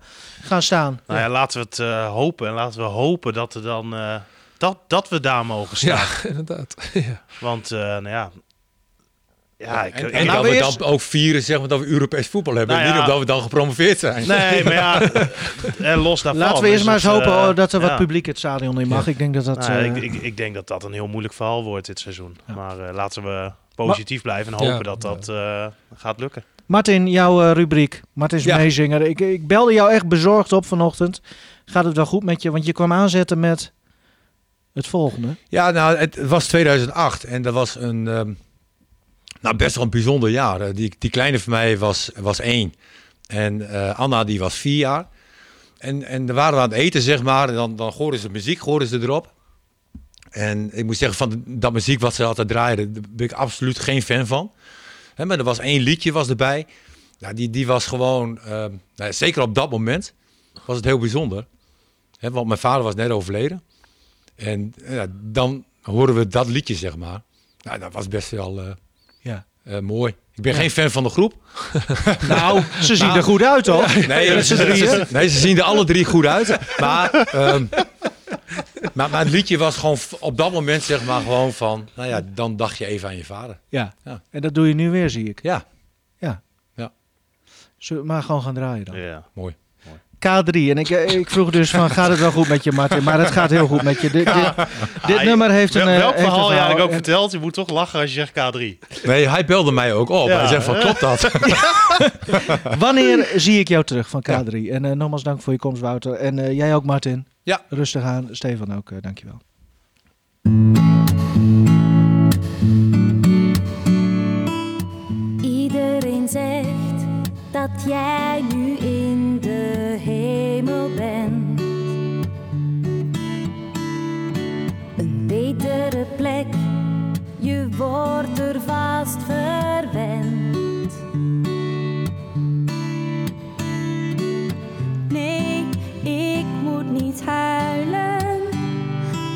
gaan staan. Nou ja, laten we het eh, hopen. En laten we hopen dat, er dan, eh, dat, dat we daar mogen staan. Ja, inderdaad. ja. Want, eh, nou ja... Ja, ik, En, ik- en nou, dat we we dan ook vieren zeg maar, dat we Europees voetbal hebben. Nou ja. Niet omdat we dan gepromoveerd zijn. Nee, maar ja, en los daarvan. Laten we eerst is maar eens hopen eh, oh, dat er wat ja. publiek het stadion in mag. Ik denk dat dat... Nou, eh, ik, ik, ik denk dat dat een heel moeilijk verhaal wordt dit seizoen. Ja. Maar eh, laten we positief blijven en hopen Ja. dat dat eh, gaat lukken. Martin, jouw rubriek. Martin's Ja. meezinger. Ik, ik belde jou echt bezorgd op vanochtend. Gaat het wel goed met je? Want je kwam aanzetten met het volgende. Ja, nou, het was 2008 en dat was een ehm, nou, best wel een bijzonder jaar. Die, die kleine van mij was, was één en eh, Anna die was vier jaar. En, en dan waren aan het eten, zeg maar, en dan, dan hoorden ze muziek, hoorden ze erop. En ik moet zeggen, van dat muziek wat ze altijd draaiden, daar ben ik absoluut geen fan van. Hè, maar er was één liedje was erbij. Nou, die, die was gewoon, ehm, nou, zeker op dat moment, was het heel bijzonder. Hè, want mijn vader was net overleden. En dan horen we dat liedje, zeg maar. Nou, dat was best wel eh, Ja. eh, mooi. Ik ben geen fan van de groep. Nou, ze zien er goed uit, toch? Nee, ze, nee, ze zien er alle drie goed uit. Maar, ehm, maar, maar het liedje was gewoon op dat moment, zeg maar, gewoon van... Nou ja, dan dacht je even aan je vader. Ja. Ja. En dat doe je nu weer, zie ik. Ja, Zullen we maar gewoon gaan draaien dan? Ja. mooi. K3. En ik, eh, ik vroeg dus van, gaat het wel goed met je, Martin? Maar het gaat heel goed met je. Dit, dit, dit nummer heeft een... Wel- eh, Welk heeft een verhaal jij ik ook En- verteld? Je moet toch lachen als je zegt K3. Nee, hij belde mij ook op. Ja, hij zegt van, klopt dat? Wanneer zie ik jou terug van K3? En eh, nogmaals dank voor je komst, Wouter. En eh, jij ook, Martin. Ja. Rustig aan. Stefan ook, dankjewel. Iedereen zegt dat jij wordt er vast verwend. Nee, ik moet niet huilen,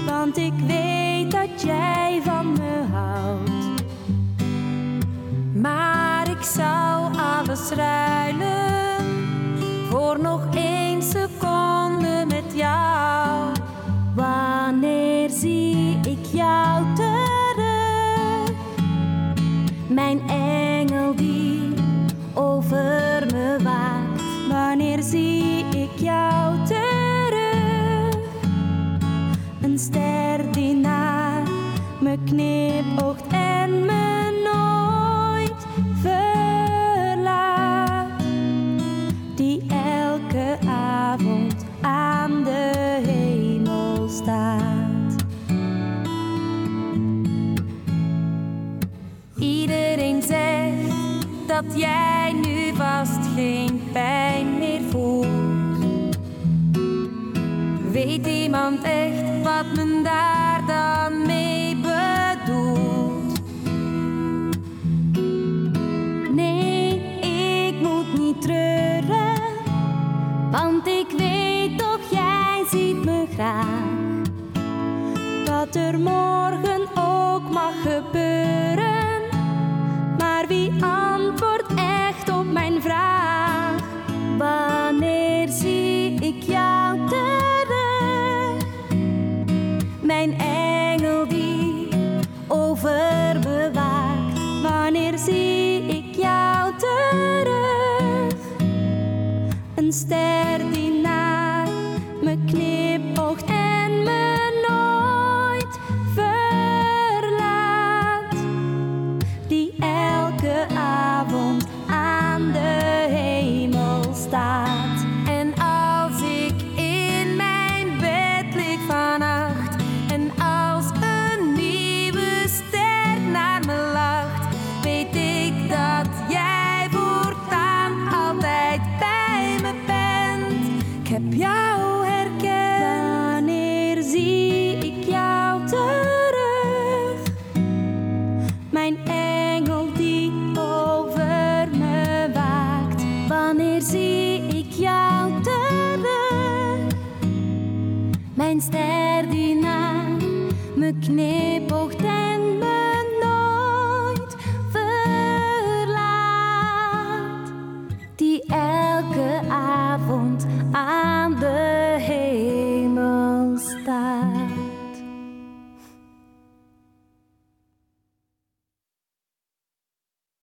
want ik weet dat jij van me houdt. Maar ik zou alles ruilen voor nog één seconde Mijn engel die over me waakt. Wanneer zie ik jou terug? Een ster die naar me knipoogt en me nooit verlaat. Die elke avond aan de hemel staat. Dat jij nu vast geen pijn meer voelt. Weet iemand echt wat men daar dan mee bedoelt? Nee, ik moet niet treuren, want ik weet toch jij ziet me graag. Wat er morgen ook mag gebeuren, instead